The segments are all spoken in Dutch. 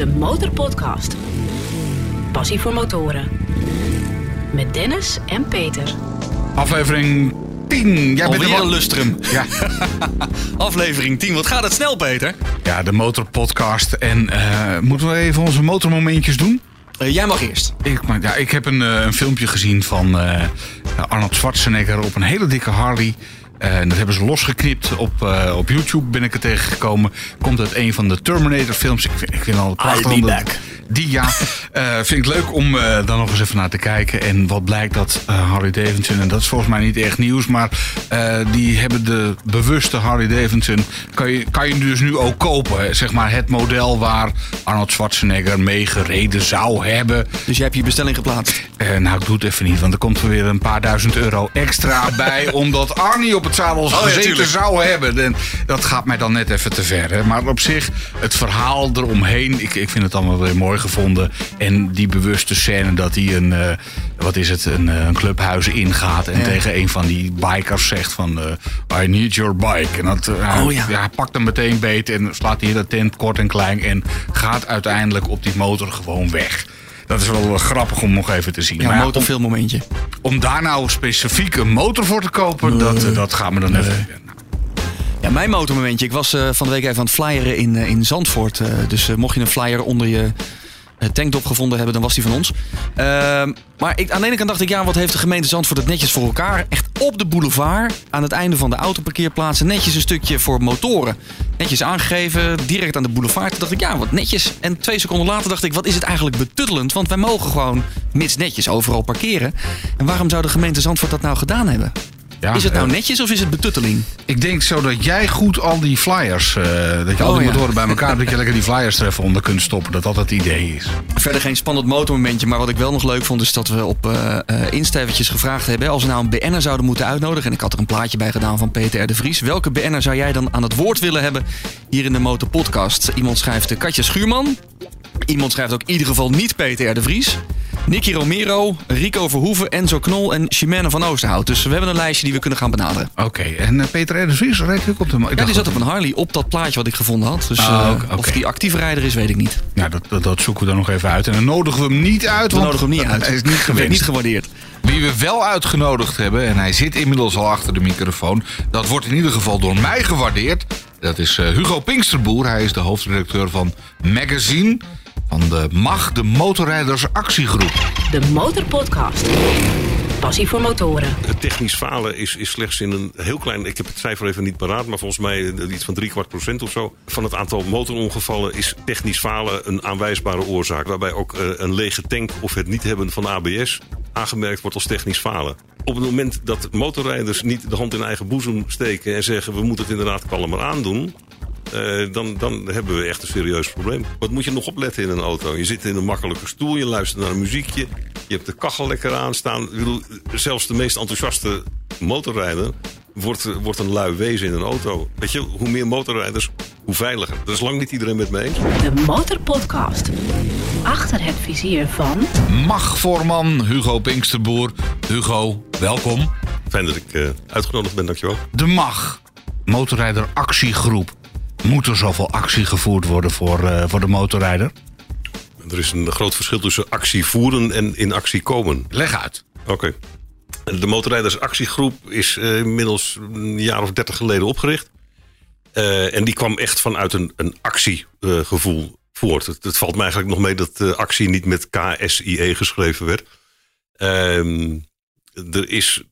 de Motorpodcast. Passie voor motoren. Met Dennis en Peter. Aflevering 10. Jij bent er Alweer wel- een lustrum. Ja, Aflevering 10. Wat gaat het snel, Peter? ja, de motorpodcast. En eh, moeten we even onze motormomentjes doen? Eh, jij mag eerst. Ik, maar, ja, ik heb een, eh, een filmpje gezien van eh, Arnold Schwarzenegger op een hele dikke Harley. En dat hebben ze losgeknipt. Op, eh, op YouTube ben ik er tegengekomen. Komt uit een van de Terminator films. Ik vind, ik vind al prachtig. be dat- back. Die ja. Eh, vind ik leuk om eh dan nog eens even naar te kijken. En wat blijkt dat eh, Harley Davidson, en dat is volgens mij niet echt nieuws, maar die hebben de bewuste Harley Davidson. Kan je, kan je dus nu ook kopen. Zeg maar het model waar Arnold Schwarzenegger mee gereden zou hebben. Dus jij hebt je bestelling geplaatst. Nou, ik doe het even niet, want er komt er weer een paar duizend euro extra bij. omdat Arnie op het zadel ja, gezeten zou hebben. En dat gaat mij dan net even te ver. Hè. Maar op zich, het verhaal eromheen, ik, ik vind het allemaal weer mooi gevonden. En die bewuste scène dat hij een, eh, wat is het, een, eh, een clubhuis ingaat. En Ja. tegen een van die bikers zegt van, eh, I need your bike. En dat, Oh, ja. hij pakt hem meteen beet en slaat hij de tent kort en klein. En gaat uiteindelijk op die motor gewoon weg. Dat is wel grappig om nog even te zien. Ja, een motorfilmmomentje. om, om daar nou specifiek een motor voor te kopen, dat, dat gaat me dan even. Ja, mijn motormomentje. Ik was van de week even aan het flyeren in, in Zandvoort. Dus mocht je een flyer onder je eh, tankdop gevonden hebben, dan was die van ons. Ehm, maar ik, aan de ene kant dacht ik, ja, wat heeft de gemeente Zandvoort het netjes voor elkaar? Echt op de boulevard, aan het einde van de autoparkeerplaatsen, netjes een stukje voor motoren. Netjes aangegeven, direct aan de boulevard. Toen dacht ik, ja, wat netjes. En twee seconden later dacht ik, wat is het eigenlijk betuttelend? Want wij mogen gewoon mits netjes overal parkeren. En waarom zou de gemeente Zandvoort dat nou gedaan hebben? Ja, is het nou eh, netjes of is het betutteling? Ik denk zo dat jij goed al die flyers, eh, dat je al Oh, die motoren bij elkaar, dat je lekker die flyers er even onder kunt stoppen. Dat dat het idee is. Verder geen spannend motormomentje, maar wat ik wel nog leuk vond... is dat we op Insta eventjes gevraagd hebben... als we nou een BN'er zouden moeten uitnodigen... en ik had er een plaatje bij gedaan van Peter R. de Vries... welke BN'er zou jij dan aan het woord willen hebben hier in de Motorpodcast? Iemand schrijft eh, Katja Schuurman. Iemand schrijft ook in ieder geval niet Peter R. de Vries. Nicky Romero, Rico Verhoeven, Enzo Knol en Chimène van Oosterhout. Dus we hebben een lijstje die we kunnen gaan benaderen. Oké, en eh, Peter R. de Vries reed ook op de. Ja, die zat op een Harley op dat plaatje wat ik gevonden had. Dus Ah, eh, of die actieve rijder is, weet ik niet. Ja, dat, dat, dat zoeken we dan nog even uit. En dan nodigen we hem niet uit. We want nodigen hem niet uit. Hij is niet gewenst. niet gewaardeerd. Wie we wel uitgenodigd hebben, en hij zit inmiddels al achter de microfoon. Dat wordt in ieder geval door mij gewaardeerd. Dat is eh, Hugo Pinksterboer. Hij is de hoofdredacteur van Magazine. Van de MAG, de Motorrijders Actiegroep. De Motorpodcast. Passie voor motoren. Het technisch falen is, is slechts in een heel klein... Ik heb het cijfer even niet paraat, maar volgens mij iets van drie kwart procent of zo... van het aantal motorongevallen is technisch falen een aanwijsbare oorzaak. Waarbij ook eh, een lege tank of het niet hebben van ABS aangemerkt wordt als technisch falen. Op het moment dat motorrijders niet de hand in eigen boezem steken... en zeggen we moeten het inderdaad kalmer aandoen... Eh, dan, dan hebben we echt een serieus probleem. Wat moet je nog opletten in een auto? Je zit in een makkelijke stoel, je luistert naar een muziekje, je hebt de kachel lekker aanstaan. Ik bedoel, zelfs de meest enthousiaste motorrijder wordt, wordt een lui wezen in een auto. Weet je, hoe meer motorrijders, hoe veiliger. Dat is lang niet iedereen met me eens. De Motorpodcast. Achter het vizier van MAG-voorman Hugo Pinksterboer. Hugo, welkom. Fijn dat ik eh, uitgenodigd ben, dankjewel. De MAG, Motorrijder Actiegroep. Moet er zoveel actie gevoerd worden voor, eh, voor de motorrijder? Er is een groot verschil tussen actie voeren en in actie komen. Leg uit. Oké. De motorrijdersactiegroep is eh, inmiddels een jaar of dertig geleden opgericht. Eh, en die kwam echt vanuit een, een actiegevoel voort. Het, het valt me eigenlijk nog mee dat actie niet met KSIE geschreven werd. Ehm, er is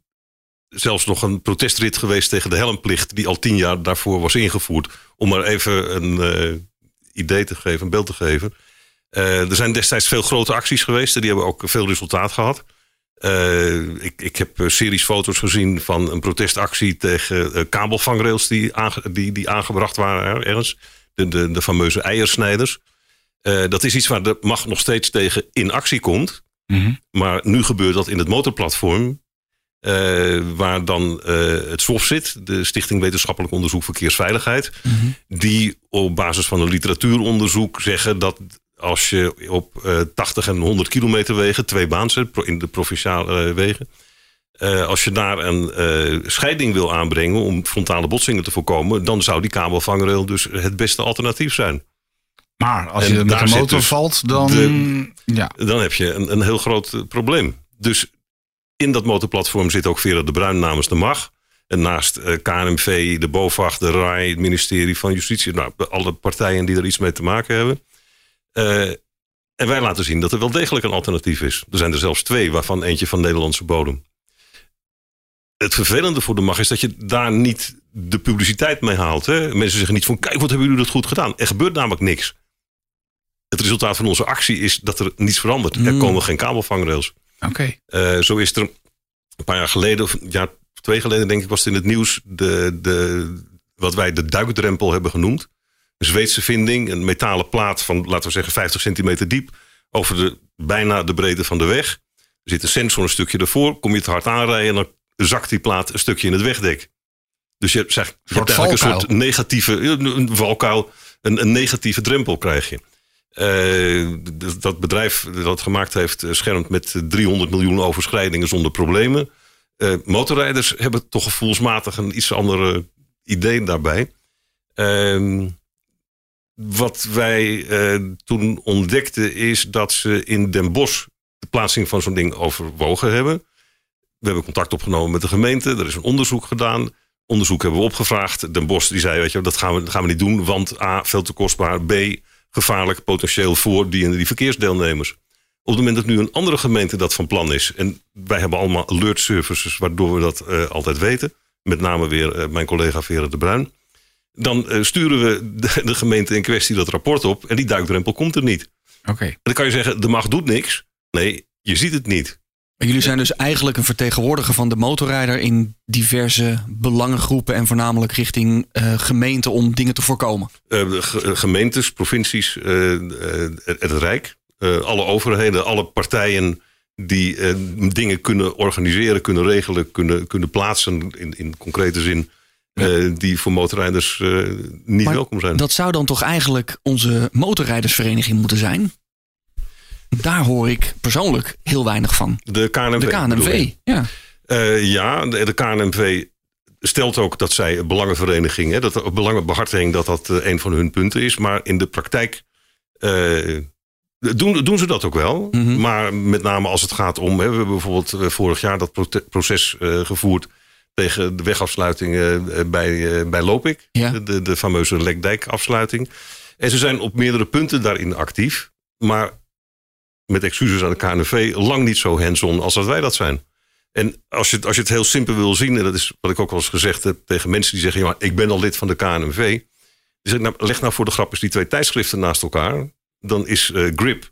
zelfs nog een protestrit geweest tegen de helmplicht... die al tien jaar daarvoor was ingevoerd. Om maar even een eh, idee te geven, een beeld te geven. Eh, er zijn destijds veel grote acties geweest. en Die hebben ook veel resultaat gehad. Eh, ik, ik heb series foto's gezien van een protestactie tegen kabelvangrails die, aange- die, die aangebracht waren er- ergens. De, de, de fameuze eiersnijders. Dat is iets waar de mag nog steeds tegen in actie komt. Mhm. Maar nu gebeurt dat in het motorplatform. Eh, waar dan eh, het SWOF zit, de Stichting Wetenschappelijk Onderzoek Verkeersveiligheid. Die op basis van een literatuuronderzoek zeggen dat als je op eh 80 en 100 kilometer wegen, twee baansen in de provinciale eh, wegen. eh, als je daar een eh, scheiding wil aanbrengen om frontale botsingen te voorkomen, dan zou die kabelvangrail dus het beste alternatief zijn. Maar als En je met daar de motor dus valt, dan... de- ja. dan heb je een, een heel groot eh, probleem. Dus in dat motorplatform zit ook Vera de Bruin namens de MAG. En naast eh, KNMV, de BOVAG, de RAI, het ministerie van Justitie. Nou, alle partijen die er iets mee te maken hebben. Eh, en wij laten zien dat er wel degelijk een alternatief is. Er zijn er zelfs twee, waarvan eentje van Nederlandse bodem. Het vervelende voor de MAG is dat je daar niet de publiciteit mee haalt. Hè? Mensen zeggen niet van, kijk, wat hebben jullie dat goed gedaan. Er gebeurt namelijk niks. Het resultaat van onze actie is dat er niets verandert. Er Hmm. komen geen kabelvangrails. Oké. Eh, zo is er een paar jaar geleden, of een jaar of twee geleden denk ik, was het in het nieuws de, de, wat wij de duikdrempel hebben genoemd. Een Zweedse vinding, een metalen plaat van, laten we zeggen, 50 centimeter diep. Over de, bijna de breedte van de weg. Er zit een sensor een stukje ervoor. Kom je te hard aanrijden, dan zakt die plaat een stukje in het wegdek. Dus je hebt, zeg, je hebt eigenlijk een soort negatieve, een een valkuil, een, een negatieve drempel krijg je. Eh, dat bedrijf dat gemaakt heeft, eh, schermt met 300 miljoen overschrijdingen zonder problemen. Eh, motorrijders hebben toch gevoelsmatig een iets andere idee daarbij. Ehm, wat wij toen ontdekten is dat ze in Den Bosch de plaatsing van zo'n ding overwogen hebben. We hebben contact opgenomen met de gemeente. Er is een onderzoek gedaan. Onderzoek hebben we opgevraagd. Den Bosch die zei, weet je, dat gaan we, dat gaan we niet doen. Want A, veel te kostbaar. B, gevaarlijk potentieel voor die en die verkeersdeelnemers. Op het moment dat nu een andere gemeente dat van plan is. En wij hebben allemaal alert services waardoor we dat eh, altijd weten. Met name weer eh, mijn collega Vera de Bruin. Dan eh, sturen we de, de gemeente in kwestie dat rapport op. En die duikdrempel komt er niet. Oké. En dan kan je zeggen, de macht doet niks. Nee, je ziet het niet. Jullie zijn dus eigenlijk een vertegenwoordiger van de motorrijder in diverse belangengroepen en voornamelijk richting eh, gemeenten om dingen te voorkomen. Eh, ge- gemeentes, provincies, eh, eh, het het Rijk, eh, alle overheden, alle partijen die eh, dingen kunnen organiseren, kunnen regelen, kunnen, kunnen plaatsen in, in concrete zin. eh, die voor motorrijders eh, niet Maar welkom zijn. Dat zou dan toch eigenlijk onze motorrijdersvereniging moeten zijn? Daar hoor ik persoonlijk heel weinig van. de KNMV. De KNMV. Ja. Eh, ja, de, de KNMV stelt ook dat zij een belangenvereniging, hè, dat de belangenbehartiging, dat dat eh, een van hun punten is. Maar in de praktijk eh, doen, doen ze dat ook wel. Mhm. Maar met name als het gaat om, hè, we hebben bijvoorbeeld vorig jaar dat proces gevoerd tegen de wegafsluiting bij, bij Lopik, Ja. de, de, de fameuze Lekdijk-afsluiting. En ze zijn op meerdere punten daarin actief, maar met excuses aan de KNV lang niet zo hands-on als dat wij dat zijn. En als je, het- als je het heel simpel wil zien, en dat is wat ik ook wel eens gezegd heb tegen mensen die zeggen: ja, maar ik ben al lid van de KNV. Ik, nou, leg nou voor de grap eens die twee tijdschriften naast elkaar. Dan is eh, Grip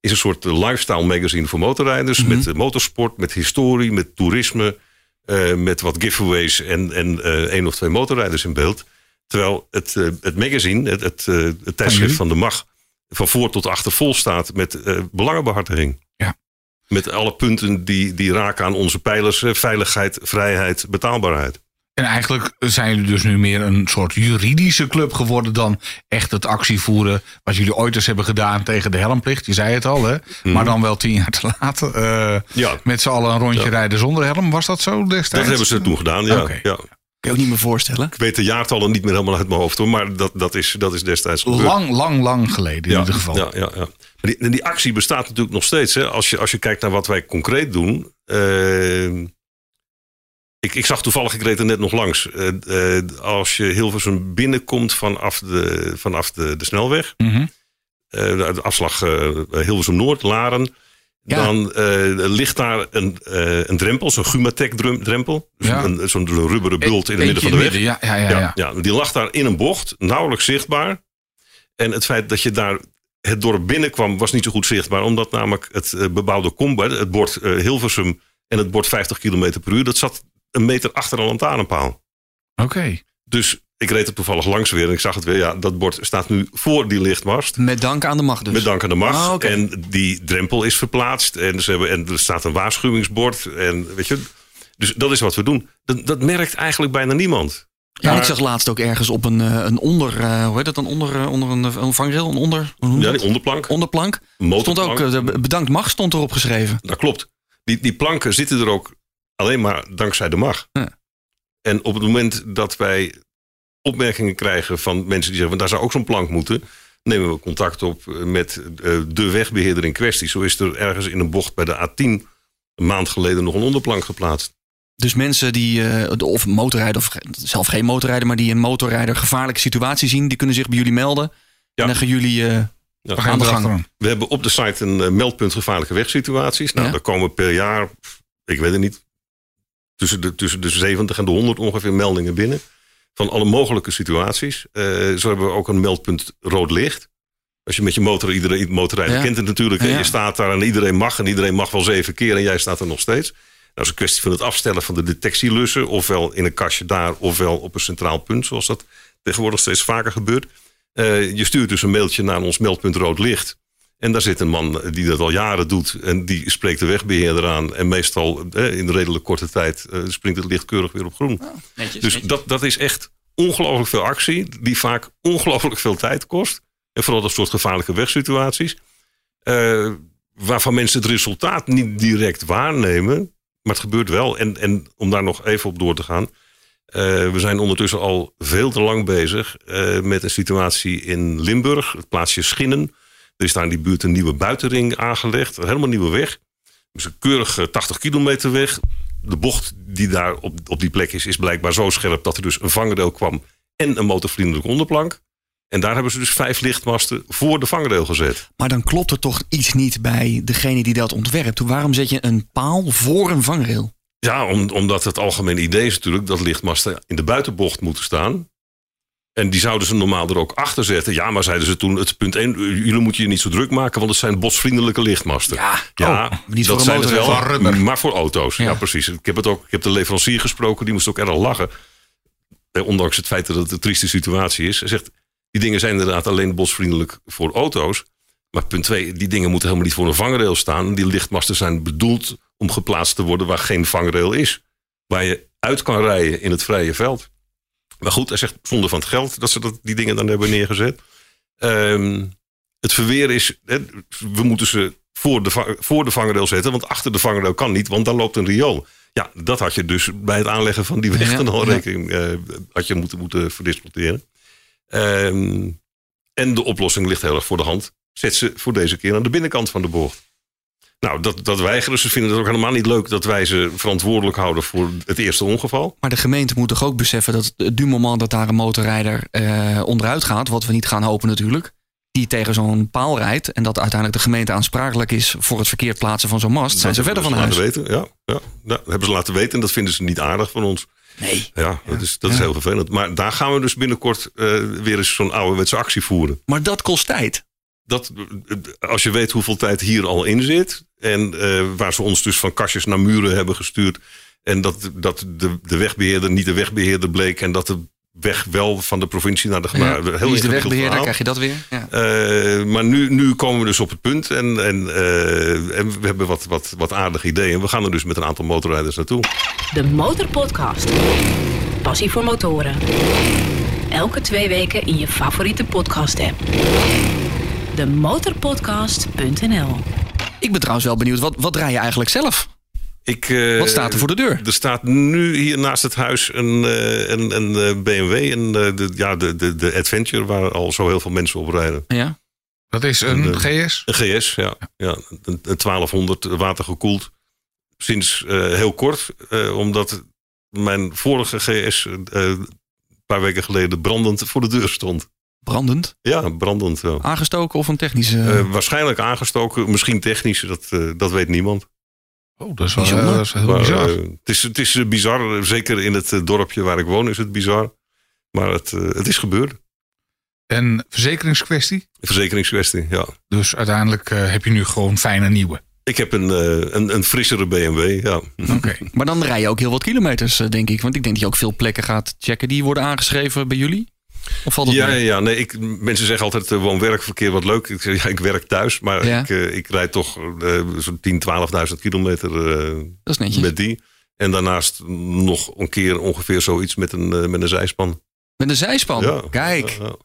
is een soort lifestyle magazine voor motorrijders. Mhm. Met eh, motorsport, met historie, met toerisme. eh, met wat giveaways en, en eh, één of twee motorrijders in beeld. Terwijl het, het magazine, het, het, het tijdschrift van de MAG, van voor tot achter vol staat met eh, belangenbehartiging. Ja. Met alle punten die, die raken aan onze pijlers: eh, veiligheid, vrijheid, betaalbaarheid. En eigenlijk zijn jullie dus nu meer een soort juridische club geworden dan echt het actievoeren wat jullie ooit eens hebben gedaan tegen de helmplicht. Je zei het al, hè? Maar dan wel tien jaar te laat. Eh, Ja, met z'n allen een rondje Ja. rijden zonder helm. Was dat zo destijds? dat hebben ze toen gedaan. Ja, ja. Kan je ook niet meer voorstellen. Ik weet de jaartallen niet meer helemaal uit mijn hoofd hoor, maar dat, dat, is, dat is destijds gebeurd. Lang, lang, lang geleden in ja, ieder geval. Ja, ja, ja. Maar die, en die actie bestaat natuurlijk nog steeds. Hè. Als, je, als je kijkt naar wat wij concreet doen. eh, ik, ik zag toevallig, ik reed er net nog langs. eh, eh, als je Hilversum binnenkomt vanaf de, vanaf de, de snelweg. Mhm. de afslag Hilversum Noord, Laren. Ja. Dan eh, ligt daar een, eh, een drempel, zo'n Gumatec drum- drempel. Dus Zo'n rubberen bult in het midden van de weg. midden, Ja, ja, ja. ja. Die lag daar in een bocht, nauwelijks zichtbaar. En het feit dat je daar het dorp binnenkwam was niet zo goed zichtbaar. Omdat namelijk het eh, bebouwde combo, het bord Hilversum en het bord 50 km per uur... dat zat een meter achter een lantaarnpaal. Oké. Dus ik reed er toevallig langs weer en ik zag het weer. Ja, dat bord staat nu voor die lichtmast. Met dank aan de macht dus. Met dank aan de macht. Ah. En die drempel is verplaatst. En, ze hebben, en er staat een waarschuwingsbord. En weet je, dus dat is wat we doen. Dat, dat merkt eigenlijk bijna niemand. Ja, Maar- ik zag laatst ook ergens op een, eh, een onder, eh, hoe heet dat, een onder, eh, onder een, een vangrail, een onder, Ja, die onderplank. onderplank. Stond ook, bedankt macht stond erop geschreven. Dat klopt. Die, die planken zitten er ook alleen maar dankzij de mag. Ja. En op het moment dat wij opmerkingen krijgen van mensen die zeggen... "Want daar zou ook zo'n plank moeten... nemen we contact op met eh, de wegbeheerder in kwestie. Zo is er ergens in een bocht bij de A10 een maand geleden nog een onderplank geplaatst. Dus mensen die, eh, of motorrijden, of zelf geen motorrijder, maar die een motorrijder gevaarlijke situatie zien, die kunnen zich bij jullie melden. Ja. En dan gaan jullie eh, Ja. Aan de gang. We hebben op de site een eh, meldpunt gevaarlijke wegsituaties. Nou, Ja. daar komen per jaar, ik weet het niet, tussen de, tussen de 70 en de 100 ongeveer meldingen binnen. Van alle mogelijke situaties. Eh, zo hebben we ook een meldpunt rood licht. Als je met je motor, iedereen motorrijder Ja. kent het natuurlijk. Ja. Je staat daar en iedereen mag. En iedereen mag wel zeven keer en jij staat er nog steeds. Dat is een kwestie van het afstellen van de detectielussen. Ofwel in een kastje daar, ofwel op een centraal punt. Zoals dat tegenwoordig steeds vaker gebeurt. Eh, je stuurt dus een mailtje naar ons meldpunt rood licht. En daar zit een man die dat al jaren doet. En die spreekt de wegbeheerder aan. En meestal eh, in redelijk korte tijd eh, springt het licht keurig weer op groen. netjes. Dus dat, dat is echt ongelooflijk veel actie. Die vaak ongelooflijk veel tijd kost. En vooral dat soort gevaarlijke wegsituaties. eh, waarvan mensen het resultaat niet direct waarnemen. Maar het gebeurt wel. En, en om daar nog even op door te gaan. eh, we zijn ondertussen al veel te lang bezig eh, met een situatie in Limburg. Het plaatsje Schinnen. Er is daar in die buurt een nieuwe buitenring aangelegd. Een helemaal nieuwe weg. Dus een keurige 80 kilometer weg. De bocht die daar op, op die plek is, is blijkbaar zo scherp dat er dus een vangrail kwam en een motorvriendelijke onderplank. En daar hebben ze dus vijf lichtmasten voor de vangrail gezet. Maar dan klopt er toch iets niet bij degene die dat ontwerpt. Waarom zet je een paal voor een vangrail? Ja, om, omdat het algemene idee is natuurlijk dat lichtmasten in de buitenbocht moeten staan. En die zouden ze normaal er ook achter zetten. Ja, maar zeiden ze toen, het punt 1, jullie moeten je niet zo druk maken, want het zijn bosvriendelijke lichtmasten. Ja, Ja, oh, niet dat voor zijn het wel, rubber. maar voor auto's. Ja. Ja. precies. Ik heb, het ook, ik heb de leverancier gesproken, die moest ook erg lachen. Eh, Ondanks het feit dat het een trieste situatie is. Hij zegt, die dingen zijn inderdaad alleen bosvriendelijk voor auto's. Maar punt twee, die dingen moeten helemaal niet voor een vangrail staan. Die lichtmasten zijn bedoeld om geplaatst te worden waar geen vangrail is. Waar je uit kan rijden in het vrije veld. Maar goed, hij zegt zonde van het geld dat ze dat, die dingen dan hebben neergezet. Ehm, het verweer is, hè, we moeten ze voor de, voor de vangrail zetten. Want achter de vangrail kan niet, want daar loopt een riool. Ja, dat had je dus bij het aanleggen van die weg Ja, dan al ja. rekening eh, had je moeten, moeten verdisconteren. Ehm, en de oplossing ligt heel erg voor de hand. Zet ze voor deze keer aan de binnenkant van de bocht. Nou, dat, dat weigeren ze. vinden het ook helemaal niet leuk dat wij ze verantwoordelijk houden voor het eerste ongeval. Maar de gemeente moet toch ook beseffen dat du moment dat daar een motorrijder eh, onderuit gaat, wat we niet gaan hopen natuurlijk, die tegen zo'n paal rijdt en dat uiteindelijk de gemeente aansprakelijk is voor het verkeerd plaatsen van zo'n mast, zijn ze verder van huis. Laten weten. Ja, ja, ja, dat hebben ze laten weten en dat vinden ze niet aardig van ons. Nee. Ja, dat, is, dat is heel vervelend. Maar daar gaan we dus binnenkort eh, weer eens zo'n ouderwetse actie voeren. Maar dat kost tijd. Dat, als je weet hoeveel tijd hier al in zit. En eh, waar ze ons dus van kastjes naar muren hebben gestuurd. En dat, dat de, de wegbeheerder niet de wegbeheerder bleek. En dat de weg wel van de provincie naar de Ja, gemeente. Is de wegbeheerder? verhaal. Krijg je dat weer? Ja. Eh, maar nu, nu komen we dus op het punt. En, en, eh, en we hebben wat, wat, wat aardige ideeën. We gaan er dus met een aantal motorrijders naartoe. De Motorpodcast. Passie voor motoren. Elke twee weken in je favoriete podcast-app. Demotorpodcast.nl Ik ben trouwens wel benieuwd, wat, wat rij je eigenlijk zelf? Ik, eh, Wat staat er voor de deur? Er staat nu hier naast het huis een, eh, een, een eh, BMW. Een, eh, de, ja, de, de, de Adventure, waar al zo heel veel mensen op rijden. Ja. Dat is een En, GS. Een GS, ja. ja een, een 1200 watergekoeld. Sinds eh, heel kort, eh, omdat mijn vorige GS eh, een paar weken geleden brandend voor de deur stond. Brandend? Ja, brandend. Ja. Aangestoken of een technische... Eh, waarschijnlijk aangestoken, misschien technisch, dat, eh, dat weet niemand. Oh, dat is wel Bijzonder. dat is heel Maar, bizar. eh, het is, het is eh, bizar, zeker in het eh, dorpje waar ik woon is het bizar. Maar het, eh, het is gebeurd. En verzekeringskwestie. Verzekeringskwestie, ja. Dus uiteindelijk eh, heb je nu gewoon fijne nieuwe. Ik heb een, eh, een, een frissere BMW, ja. Oké. Maar dan rij je ook heel wat kilometers, eh, denk ik. Want ik denk dat je ook veel plekken gaat checken die worden aangeschreven bij jullie. Of valt dat Ja, ja, mee? ja. Nee, ik, mensen zeggen altijd uh, woon-werkverkeer wat leuk. Ik, zeg, ja, ik werk thuis, maar Ja. ik, eh, ik rijd toch eh, zo'n 10, 12.000 kilometer eh, Dat is netjes. met die. En daarnaast nog een keer ongeveer zoiets met een, eh, met een zijspan. Met een zijspan. Ja. Kijk, ja.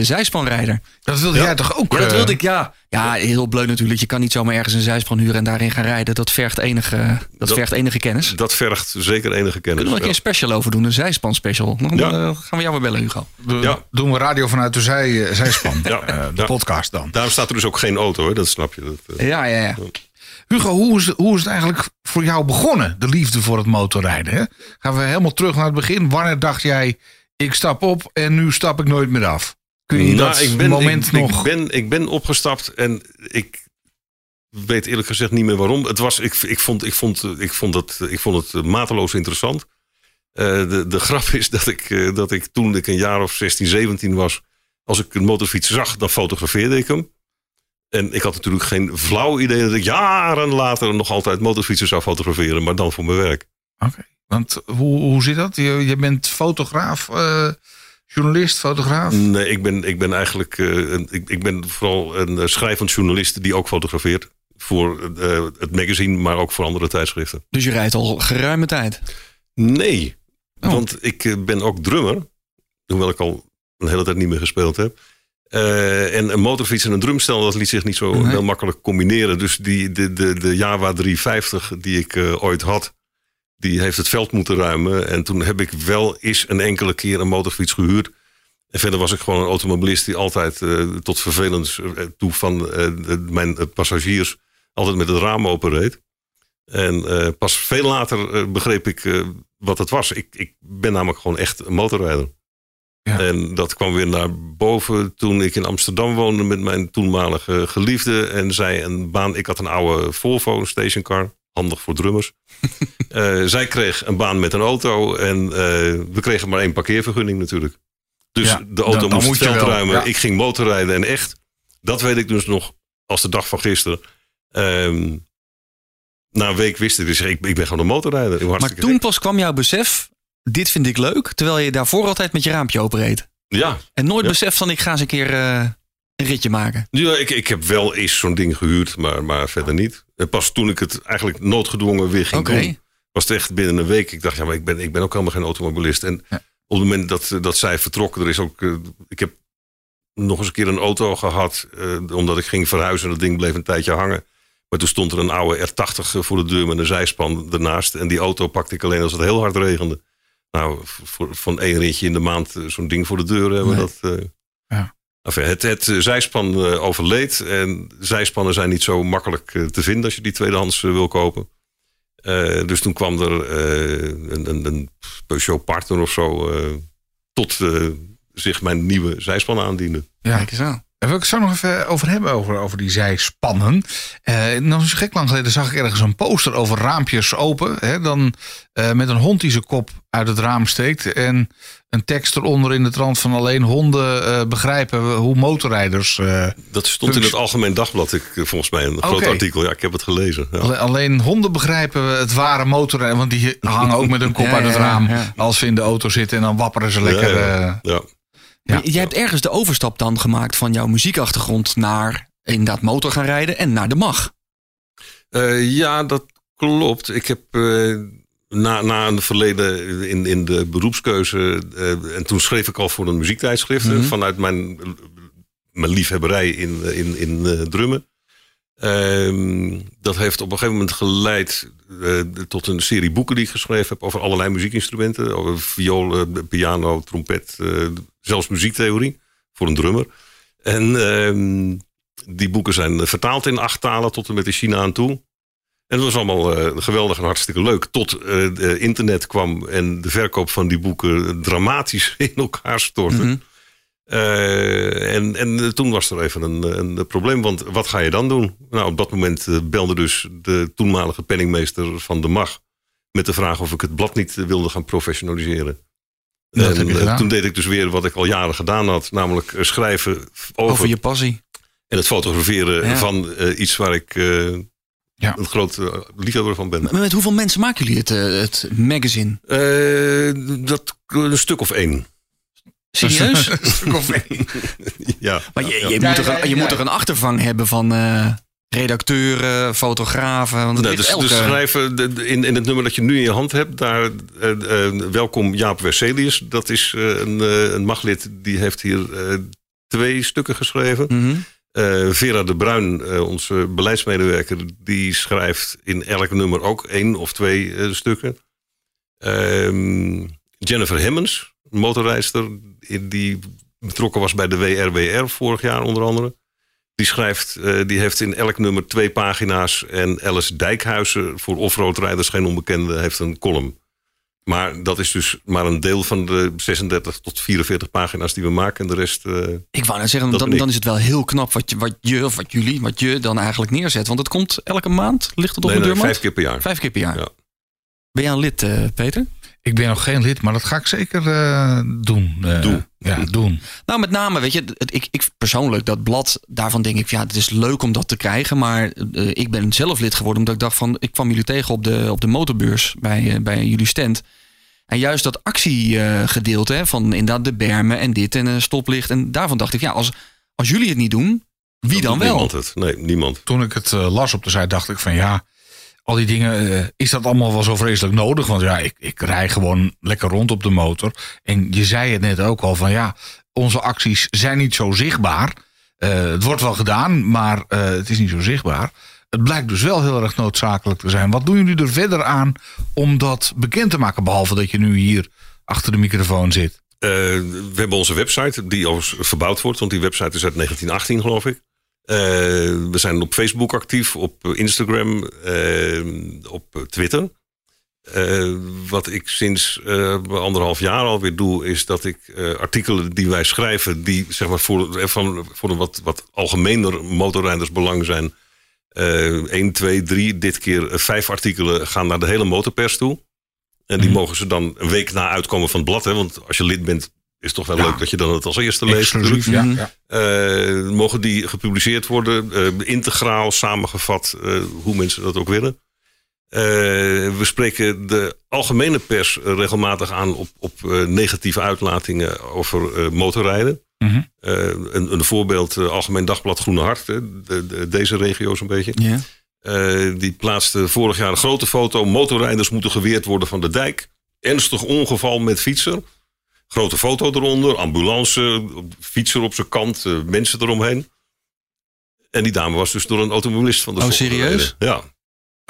De zijspanrijder. Dat wilde Ja. jij toch ook? Ja, dat eh, wilde ik, ja. Ja, heel bleu natuurlijk. Je kan niet zomaar ergens een zijspan huren en daarin gaan rijden. Dat vergt enige, dat Dat- vergt enige kennis. Dat vergt zeker enige kennis. Kunnen we een keer een special over doen, een zijspan special. Dan Ja. eh, gaan we jou weer bellen, Hugo. Doen- Ja. Doen we radio vanuit de zij, eh, zijspan. Ja. De Ja. podcast dan. Daarom staat er dus ook geen auto, hè? dat snap je. Dat, Ja, ja, ja. Hugo, hoe is, hoe is het eigenlijk voor jou begonnen, de liefde voor het motorrijden? Hè? Gaan we helemaal terug naar het begin. Wanneer dacht jij, ik stap op en nu stap ik nooit meer af? Kun je Nou, dat ik ben, moment ik, nog... Ik ben, ik ben opgestapt en ik weet eerlijk gezegd niet meer waarom. Het was, ik, ik, vond, ik, vond, ik, vond het, ik vond het mateloos interessant. Eh, de, de grap is dat ik, eh, dat ik toen ik een jaar of 16, 17 was... als ik een motorfiets zag, dan fotografeerde ik hem. En ik had natuurlijk geen flauw idee dat ik jaren later nog altijd motorfietsen zou fotograferen, maar dan voor mijn werk. Oké, want hoe, hoe zit dat? Je, je bent fotograaf, eh, journalist, fotograaf? Nee, ik ben, ik ben eigenlijk eh, een, ik, ik ben vooral een eh, schrijvend journalist die ook fotografeert. Voor eh, het magazine, maar ook voor andere tijdschriften. Dus je rijdt al geruime tijd. Nee, Oh. want ik ben ook drummer. Hoewel ik al een hele tijd niet meer gespeeld heb. Eh, en een motorfiets en een drumstel, dat liet zich niet zo Nee. heel makkelijk combineren. Dus die, de, de, de Java 350 die ik ooit had, die heeft het veld moeten ruimen. En toen heb ik wel eens een enkele keer een motorfiets gehuurd. En verder was ik gewoon een automobilist die altijd eh, tot vervelend eh, toe van eh, mijn passagiers altijd met het raam open reed. En pas veel later begreep ik wat het was. Ik, ik ben namelijk gewoon echt een motorrijder. Ja. En dat kwam weer naar boven toen ik in Amsterdam woonde met mijn toenmalige geliefde. En zij een baan. Ik had een oude Volvo stationcar. Handig voor drummers. Eh, zij kreeg een baan met een auto. En eh, we kregen maar één parkeervergunning natuurlijk. Dus Ja, de auto dan- dan moest moet het veld ruimen. ja. Ik ging motorrijden. En echt, dat weet ik dus nog als de dag van gisteren. Ehm, na een week wist ik dus, ik, ik ben gewoon een motorrijder. Maar toen pas kwam jouw besef, dit vind ik leuk. Terwijl je daarvoor altijd met je raampje open reed. Ja, En nooit Ja. besef van, ik ga eens een keer eh, een ritje maken. ja ik, ik heb wel eens zo'n ding gehuurd, maar, maar verder niet. En pas toen ik het eigenlijk noodgedwongen weer ging doen, was het echt binnen een week. Ik dacht, ja, maar ik ben, ik ben ook helemaal geen automobilist. En Ja. op het moment dat, dat zij vertrokken, er is ook, eh, ik heb nog eens een keer een auto gehad, eh, omdat ik ging verhuizen. Dat ding bleef een tijdje hangen. Maar toen stond er een oude R80 voor de deur met een zijspan ernaast. En die auto pakte ik alleen als het heel hard regende. Nou, voor, van één ritje in de maand eh, zo'n ding voor de deur hebben, Nee. dat... eh, Ja. Enfin, het, het eh, zijspan eh, overleed. En zijspannen zijn niet zo makkelijk eh, te vinden als je die tweedehands eh, wil kopen. Eh, dus toen kwam er eh, een, een, een Peugeot partner of zo eh, tot zich mijn nieuwe zijspan aandiende. Ja. Kijk eens aan. Daar wil ik het zo nog even over hebben, over, over die zijspannen. Eh nog eens gek lang geleden zag ik ergens een poster over raampjes open. Hè, dan eh, met een hond die zijn kop uit het raam steekt. En een tekst eronder in de trant van alleen honden eh, begrijpen hoe motorrijders... eh, Dat stond in het Algemeen Dagblad, ik, eh, volgens mij, een groot artikel. Ja, ik heb het gelezen. Ja. Alleen honden begrijpen het ware motorrijden. Want die hangen ook met hun kop Ja, uit het raam. ja. Als ze in de auto zitten en dan wapperen ze lekker. Ja, ja. eh, Ja. Ja. Maar Jij hebt ergens de overstap dan gemaakt van jouw muziekachtergrond naar inderdaad motor gaan rijden en naar de mag. Eh, ja, dat klopt. Ik heb eh, na, na een verleden in, in de beroepskeuze. eh, en toen schreef ik al voor een muziektijdschrift. Mhm. Vanuit mijn, mijn liefhebberij in, in, in eh, drummen. Ehm, dat heeft op een gegeven moment geleid eh, tot een serie boeken die ik geschreven heb over allerlei muziekinstrumenten. Over viool, piano, trompet, zelfs muziektheorie voor een drummer. En ehm, die boeken zijn vertaald in acht talen tot en met in China aan toe. En dat was allemaal eh, geweldig en hartstikke leuk. Tot eh, internet kwam en de verkoop van die boeken dramatisch in elkaar stortte. Mhm. Eh, en, en toen was er even een, een probleem, want wat ga je dan doen? Nou, op dat moment belde dus de toenmalige penningmeester van de MAG... met de vraag of ik het blad niet wilde gaan professionaliseren. Dat en toen deed ik dus weer wat ik al jaren gedaan had... namelijk schrijven over, Over je passie. en het fotograferen Ja. van iets waar ik Ja. een groot eh, liefhebber van ben. Maar met hoeveel mensen maken jullie het, eh, het magazine? Eh, dat een stuk of één. Serieus? Ja. Maar je, je, Ja, moet, ja, een, je ja. moet toch een achtervang hebben van eh, redacteuren, fotografen? Want ligt dus, elke... dus schrijven de- de- in, in het nummer dat je nu in je hand hebt, daar welkom Jaap Werselius. Dat is een, eh, een maglid die heeft hier eh, twee stukken geschreven. Mhm. Eh, Vera de Bruin, eh, onze beleidsmedewerker, die schrijft in elk nummer ook één of twee eh, stukken. Ehm, Jennifer Hemmens, motorrijster, die betrokken was bij de WRWR vorig jaar onder andere. Die schrijft, die heeft in elk nummer twee pagina's. En Alice Dijkhuizen, voor offroadrijders geen onbekende, heeft een column. Maar dat is dus maar een deel van de 36 tot 44 pagina's die we maken. En de rest. eh, Ik wou net zeggen, dan, dan is het wel heel knap wat je, wat je, of wat jullie, wat je dan eigenlijk neerzet. Want het komt elke maand, ligt het op nee, de nee, deurmat? vijf keer per jaar. Vijf keer per jaar. Ja. Ben jij een lid, eh, Peter? Ik ben nog geen lid, maar dat ga ik zeker eh, doen. Eh, Doe. Ja, doen. Nou, met name, weet je, het, ik, ik persoonlijk, dat blad, daarvan denk ik, ja, het is leuk om dat te krijgen. Maar eh, ik ben zelf lid geworden omdat ik dacht van, ik kwam jullie tegen op de, op de motorbeurs bij, bij jullie stand. En juist dat actiegedeelte, hè, van inderdaad de bermen en dit en een stoplicht. En daarvan dacht ik, ja, als, als jullie het niet doen, wie dan wel? Niemand het. Nee, niemand. Toen ik het eh, las op de site, dacht ik van ja, al die dingen, eh, is dat allemaal wel zo vreselijk nodig? Want ja, ik, ik rij gewoon lekker rond op de motor. En je zei het net ook al van ja, onze acties zijn niet zo zichtbaar. Eh, het wordt wel gedaan, maar eh, het is niet zo zichtbaar. Het blijkt dus wel heel erg noodzakelijk te zijn. Wat doen jullie er verder aan om dat bekend te maken? Behalve dat je nu hier achter de microfoon zit. We hebben onze website, die overigens verbouwd wordt, want die website is uit 1918, geloof ik. Eh, we zijn op Facebook actief, op Instagram, eh, op Twitter. Eh, wat ik sinds eh, anderhalf jaar alweer doe, is dat ik eh, artikelen die wij schrijven, die zeg maar voor, eh, van, voor een wat, wat algemener motorrijdersbelang zijn. eh 1, 2, 3, dit keer eh, vijf artikelen gaan naar de hele motorpers toe. En die mogen ze dan een week na uitkomen van het blad. Hè? Want als je lid bent, is het toch wel Ja. leuk dat je dan het als eerste leest. Ja. Mhm. ja. Eh, mogen die gepubliceerd worden, eh, integraal samengevat, eh, hoe mensen dat ook willen. Eh, we spreken de algemene pers regelmatig aan op, op eh, negatieve uitlatingen over eh, motorrijden. Mhm. Eh, een, een voorbeeld, Algemeen Dagblad Groene Hart, hè, de, de- deze regio zo'n beetje. Ja. Eh, die plaatste vorig jaar een grote foto. Motorrijders moeten geweerd worden van de dijk. Ernstig ongeval met fietser. Grote foto eronder. Ambulance, fietser op zijn kant, eh, mensen eromheen. En die dame was dus door een automobilist van de Oh, serieus? gereden. Ja.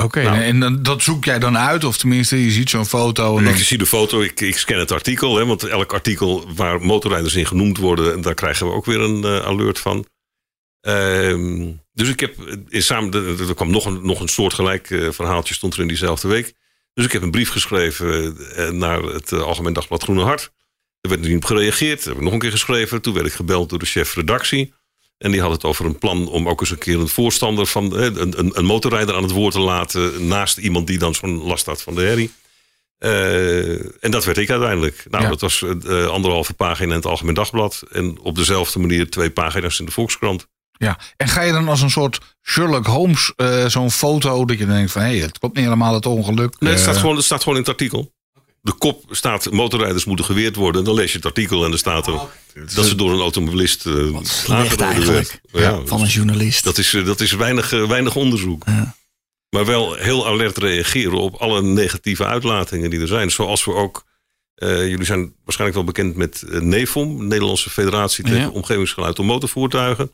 Oké, Nou. en dan, dat zoek jij dan uit? Of tenminste, je ziet zo'n foto en dan... Ik zie de foto, ik, ik scan het artikel. Hè, want elk artikel waar motorrijders in genoemd worden... daar krijgen we ook weer een eh, alert van. Ehm, dus ik heb in samen... Er kwam nog een, nog een soortgelijk eh, verhaaltje, stond er in diezelfde week. Dus ik heb een brief geschreven naar het Algemeen Dagblad Groene Hart. Er werd er niet op gereageerd. heb ik nog een keer geschreven. Toen werd ik gebeld door de chef redactie. En die had het over een plan om ook eens een keer een voorstander van een, een, een motorrijder aan het woord te laten. Naast iemand die dan zo'n last had van de herrie. Eh, en dat werd ik uiteindelijk. Nou, Ja. dat was eh, anderhalve pagina in het Algemeen Dagblad. En op dezelfde manier twee pagina's in de Volkskrant. Ja, en ga je dan als een soort Sherlock Holmes eh, zo'n foto dat je denkt van hé, het klopt niet helemaal het ongeluk. Nee, het, staat gewoon, het staat gewoon in het artikel. De kop staat, motorrijders moeten geweerd worden. Dan lees je het artikel en dan staat er dat ze door een automobilist eh Slecht aangereden werd. Ja, Van een journalist. dat is, eh, dat is weinig, eh, weinig onderzoek. Ja. Maar wel heel alert reageren op alle negatieve uitlatingen die er zijn. Zoals we ook, eh, jullie zijn waarschijnlijk wel bekend met NEFOM, Nederlandse Federatie tegen Ja. Omgevingsgeluid door Motorvoertuigen.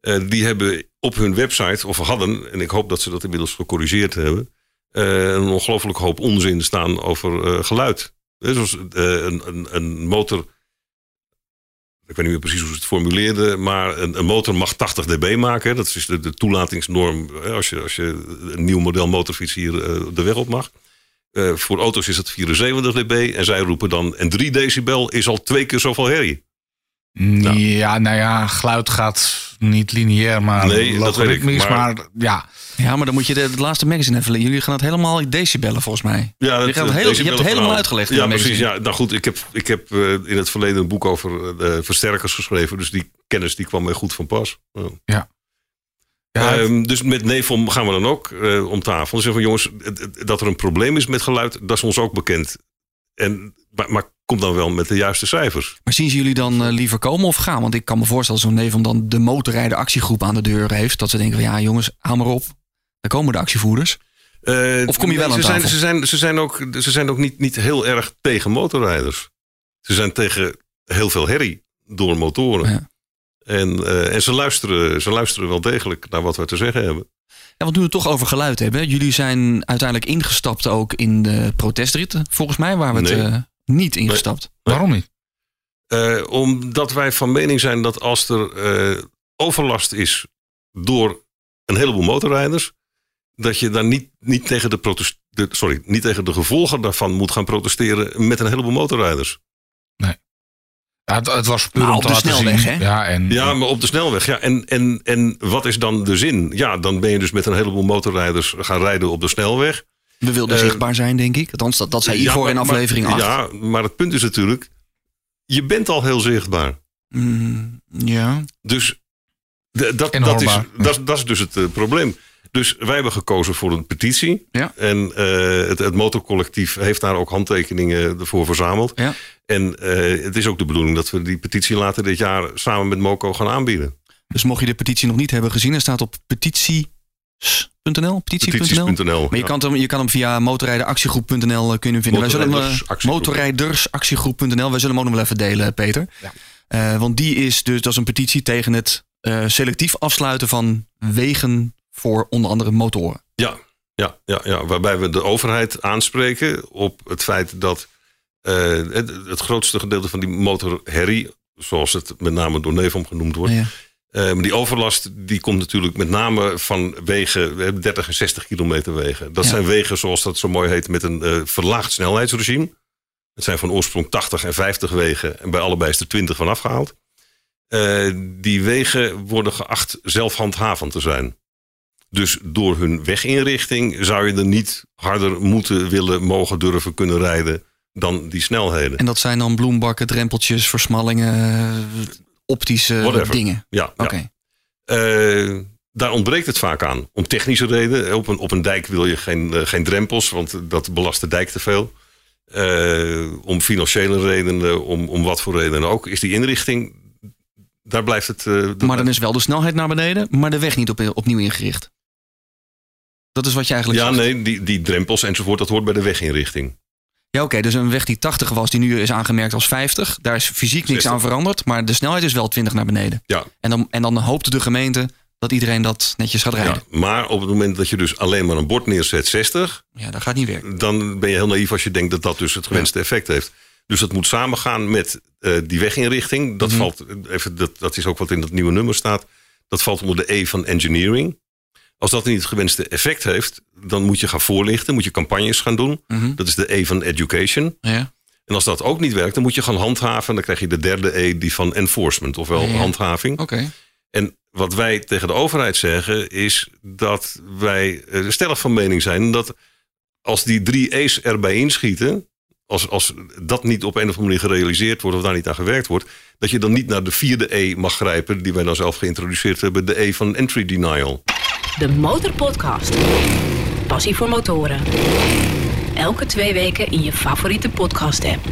Eh, die hebben op hun website, of hadden, en ik hoop dat ze dat inmiddels gecorrigeerd hebben, eh, een ongelooflijk hoop onzin staan over eh, geluid. Eh, zoals een, een, een motor. Ik weet niet meer precies hoe ze het formuleerden, maar een, een motor mag 80 dB maken. Dat is de, de toelatingsnorm als je, als je een nieuw model motorfiets hier de weg op mag. Voor auto's is het 74 dB en zij roepen dan... en 3 decibel is al twee keer zoveel herrie. Ja, nou ja, geluid gaat niet lineair, maar Nee, dat weet ik, logaritmisch. maar- Maar, ja, Ja, maar dan moet je de, het laatste magazine even... Jullie gaan het helemaal in decibellen volgens mij. Ja, Je gaat eh, heel- je hebt het helemaal uitgelegd in Ja, het precies. magazine. Ja, nou goed, ik heb, ik heb eh, in het verleden een boek over eh, versterkers geschreven. Dus die kennis die kwam mij goed van pas. Ja. ja Ehm, dus met Nevom gaan we dan ook eh, om tafel. En zeggen van jongens, dat er een probleem is met geluid, dat is ons ook bekend. En, maar, maar kom dan wel met de juiste cijfers. Maar zien ze jullie dan eh, liever komen of gaan? Want ik kan me voorstellen zo'n neef om dan de motorrijden actiegroep aan de deur heeft. Dat ze denken van ja jongens, hou maar op. Daar komen de actievoerders. Eh, Of kom je wel nee, aan ze zijn, ze zijn, ze zijn ook, ze zijn ook niet, niet heel erg tegen motorrijders. Ze zijn tegen heel veel herrie door motoren. Ja. En, eh, en ze, luisteren, ze luisteren wel degelijk naar wat we te zeggen hebben. Ja, want nu we het toch over geluid hebben. Jullie zijn uiteindelijk ingestapt ook in de protestritten, volgens mij, waar we het Nee. Niet ingestapt. Waarom niet? Eh, omdat wij van mening zijn dat als er eh, overlast is door een heleboel motorrijders, dat je dan niet, niet, tegen de protest, de, sorry, niet tegen de gevolgen daarvan moet gaan protesteren met een heleboel motorrijders. Ja, het, het was puur Maar om op te de laten snelweg, zien. hè? Ja, en, Ja, maar op de snelweg. Ja. En, en, en wat is dan de zin? Ja, dan ben je dus met een heleboel motorrijders gaan rijden op de snelweg. We wilden Eh, zichtbaar zijn, denk ik. Althans, dat, dat zei Ja, Igor in maar- aflevering maar, 8. Ja, maar het punt is natuurlijk, je bent al heel zichtbaar. Mm, ja. Dus dat, En dat, is, dat, is- dat is dus het eh, probleem. Dus wij hebben gekozen voor een petitie. Ja. En eh, het, het motorcollectief heeft daar ook handtekeningen voor verzameld. Ja. En eh, het is ook de bedoeling dat we die petitie later dit jaar samen met Moco gaan aanbieden. Dus mocht je de petitie nog niet hebben gezien, er staat op petities.nl. Petitie.nl. Petities.nl. Maar je kan, hem, je kan hem via motorrijdenactiegroep.nl kunnen vinden. Wij zullen hem, eh, Motorrijdersactiegroep. motorrijdersactiegroep.nl. Wij zullen hem ook nog wel even delen, Peter. Ja. Eh, want die is dus, dat is een petitie tegen het eh, selectief afsluiten van wegen voor onder andere motoren. Ja, ja, ja, ja, waarbij we de overheid aanspreken op het feit dat eh, het, het grootste gedeelte van die motorherrie, zoals het met name door Nevom genoemd wordt, Ja. eh, maar die overlast die komt natuurlijk met name van wegen, we hebben 30 en 60 kilometer wegen. Dat Ja. zijn wegen, zoals dat zo mooi heet, met een eh, verlaagd snelheidsregime. Het zijn van oorsprong 80 en 50 wegen en bij allebei is er 20 van afgehaald. Eh, die wegen worden geacht zelfhandhavend te zijn. Dus door hun weginrichting zou je er niet harder moeten willen, mogen, durven kunnen rijden dan die snelheden. En dat zijn dan bloembakken, drempeltjes, versmallingen, eh, optische Whatever. dingen. Ja, Oké. ja. Eh, daar ontbreekt het vaak aan. Om technische reden. Op een, op een dijk wil je geen, eh, geen drempels, want dat belast de dijk te veel. Eh, om financiële redenen, om, om wat voor redenen ook, is die inrichting. Daar blijft het. eh, Maar dan is wel de snelheid naar beneden, maar de weg niet op, opnieuw ingericht. Dat is wat je eigenlijk ja, zegt. nee, die, die drempels enzovoort, dat hoort bij de weginrichting. Ja, oké. dus een weg die 80 was, die nu is aangemerkt als 50. Daar is fysiek niks 60. aan veranderd, maar de snelheid is wel 20 naar beneden. Ja. En dan, en dan hoopt de gemeente dat iedereen dat netjes gaat rijden. Ja, maar op het moment dat je dus alleen maar een bord neerzet 60, Ja, dat gaat niet werken. dan ben je heel naïef als je denkt dat dat dus het gewenste effect heeft. Dus dat moet samengaan met eh, die weginrichting. Dat, Mhm. valt, even, dat, dat is ook wat in dat nieuwe nummer staat. Dat valt onder de E van engineering. Als dat niet het gewenste effect heeft, dan moet je gaan voorlichten, moet je campagnes gaan doen. Mhm. Dat is de E van education. Ja. En als dat ook niet werkt, dan moet je gaan handhaven. Dan krijg je de derde E, die van enforcement, ofwel Ja. handhaving. Oké. En wat wij tegen de overheid zeggen is dat wij eh, stellig van mening zijn dat als die drie E's erbij inschieten, als, als dat niet op een of andere manier gerealiseerd wordt of daar niet aan gewerkt wordt, dat je dan niet naar de vierde E mag grijpen, die wij dan zelf geïntroduceerd hebben, de E van entry denial. De Motorpodcast. Passie voor motoren. Elke twee weken in je favoriete podcast-app.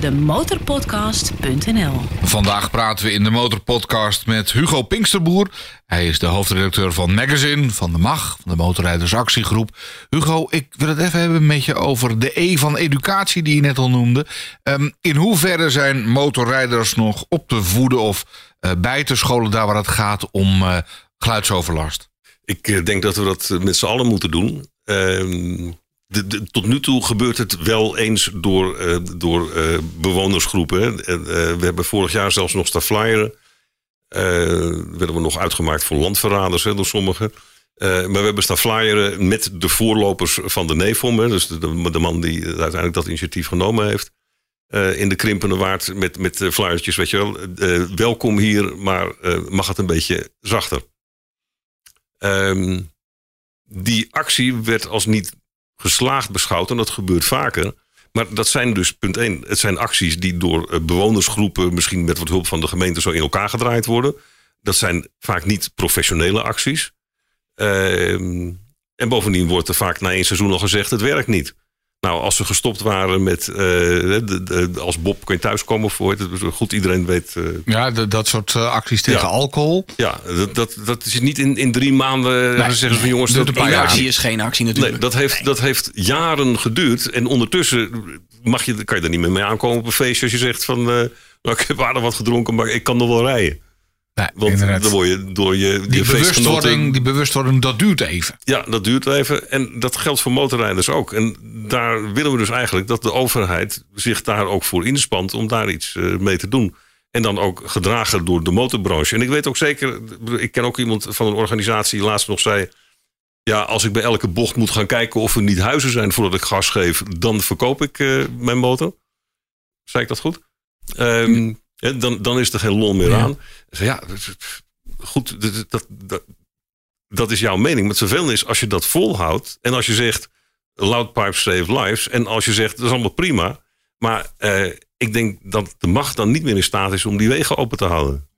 Demotorpodcast.nl Vandaag praten we in de Motorpodcast met Hugo Pinksterboer. Hij is de hoofdredacteur van Magazine, van de MAG, van de Motorrijdersactiegroep. Hugo, ik wil het even hebben met je over de E van educatie die je net al noemde. Ehm, in hoeverre zijn motorrijders nog op te voeden of eh, bij te scholen daar waar het gaat om eh, geluidsoverlast? Ik eh, denk dat we dat eh, met z'n allen moeten doen. Ehm, tot nu toe gebeurt het wel eens door, eh, door bewonersgroepen. we hebben vorig jaar zelfs nog staan flyeren. Werden we nog uitgemaakt voor landverraders hè, door sommigen. Maar we hebben staan flyeren met de voorlopers van de NEFOM. Dus de, de, man die uiteindelijk dat initiatief genomen heeft. in de krimpende waard met, met flyertjes, weet je wel. Welkom hier, maar mag het een beetje zachter. Ehm, die actie werd als niet geslaagd beschouwd en dat gebeurt vaker. Maar dat zijn dus, punt 1, het zijn acties die door eh, bewonersgroepen, misschien met wat hulp van de gemeente, zo in elkaar gedraaid worden. Dat zijn vaak niet professionele acties. Ehm, en bovendien wordt er vaak na één seizoen al gezegd: het werkt niet. Nou, als ze gestopt waren met. eh, de, de- als Bob kun je thuiskomen voor het. Goed, iedereen weet. eh, Ja, de- dat soort eh, acties tegen Ja. alcohol. ja, dat, dat, dat is niet in, in drie maanden. Nee, zeggen ze van jongens, dat, een paar Eén jaar. actie is geen actie natuurlijk. Nee, dat heeft, dat heeft jaren geduurd. En ondertussen mag je, kan je er niet meer mee aankomen op een feestje als je zegt van... eh, Nou, ik heb aardig wat gedronken, maar ik kan nog wel rijden. Nee, Want inderdaad. dan word je door je, die, bewustwording, die bewustwording, dat duurt even. Ja, dat duurt even. En dat geldt voor motorrijders ook. En daar willen we dus eigenlijk dat de overheid zich daar ook voor inspant om daar iets eh, mee te doen. En dan ook gedragen door de motorbranche. En ik weet ook zeker, ik ken ook iemand van een organisatie die laatst nog zei. Ja, als ik bij elke bocht moet gaan kijken of er niet huizen zijn voordat ik gas geef, dan verkoop ik eh, mijn motor. Zei ik dat goed? Ehm, dan, dan is er geen lol meer Ja. aan. Ja, goed, dat, dat, dat, is jouw mening. Maar het vervelende is als je dat volhoudt en als je zegt loud pipes save lives en als je zegt dat is allemaal prima, maar eh, ik denk dat de macht dan niet meer in staat is om die wegen open te houden.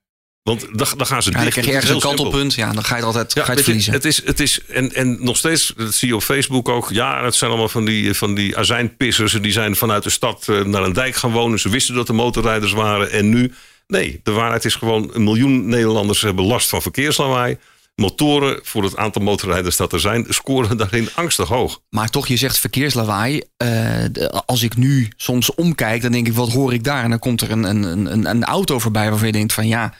Want dan, dan gaan ze Ja, dan dicht. krijg je Het ergens een kantelpunt. Ja, dan ga je er altijd Ja, ga je het je, verliezen. het is, het is, en, en nog steeds, dat zie je op Facebook ook. Ja, het zijn allemaal van die, van die azijnpissers. Die zijn vanuit de stad eh, naar een dijk gaan wonen. Ze wisten dat er motorrijders waren. En nu, nee, de waarheid is gewoon... een miljoen Nederlanders hebben last van verkeerslawaai. Motoren, voor het aantal motorrijders dat er zijn... scoren daarin angstig hoog. Maar toch, je zegt verkeerslawaai. Eh, als ik nu soms omkijk, dan denk ik, wat hoor ik daar? En dan komt er een, een, een, een auto voorbij waarvan je denkt van ja...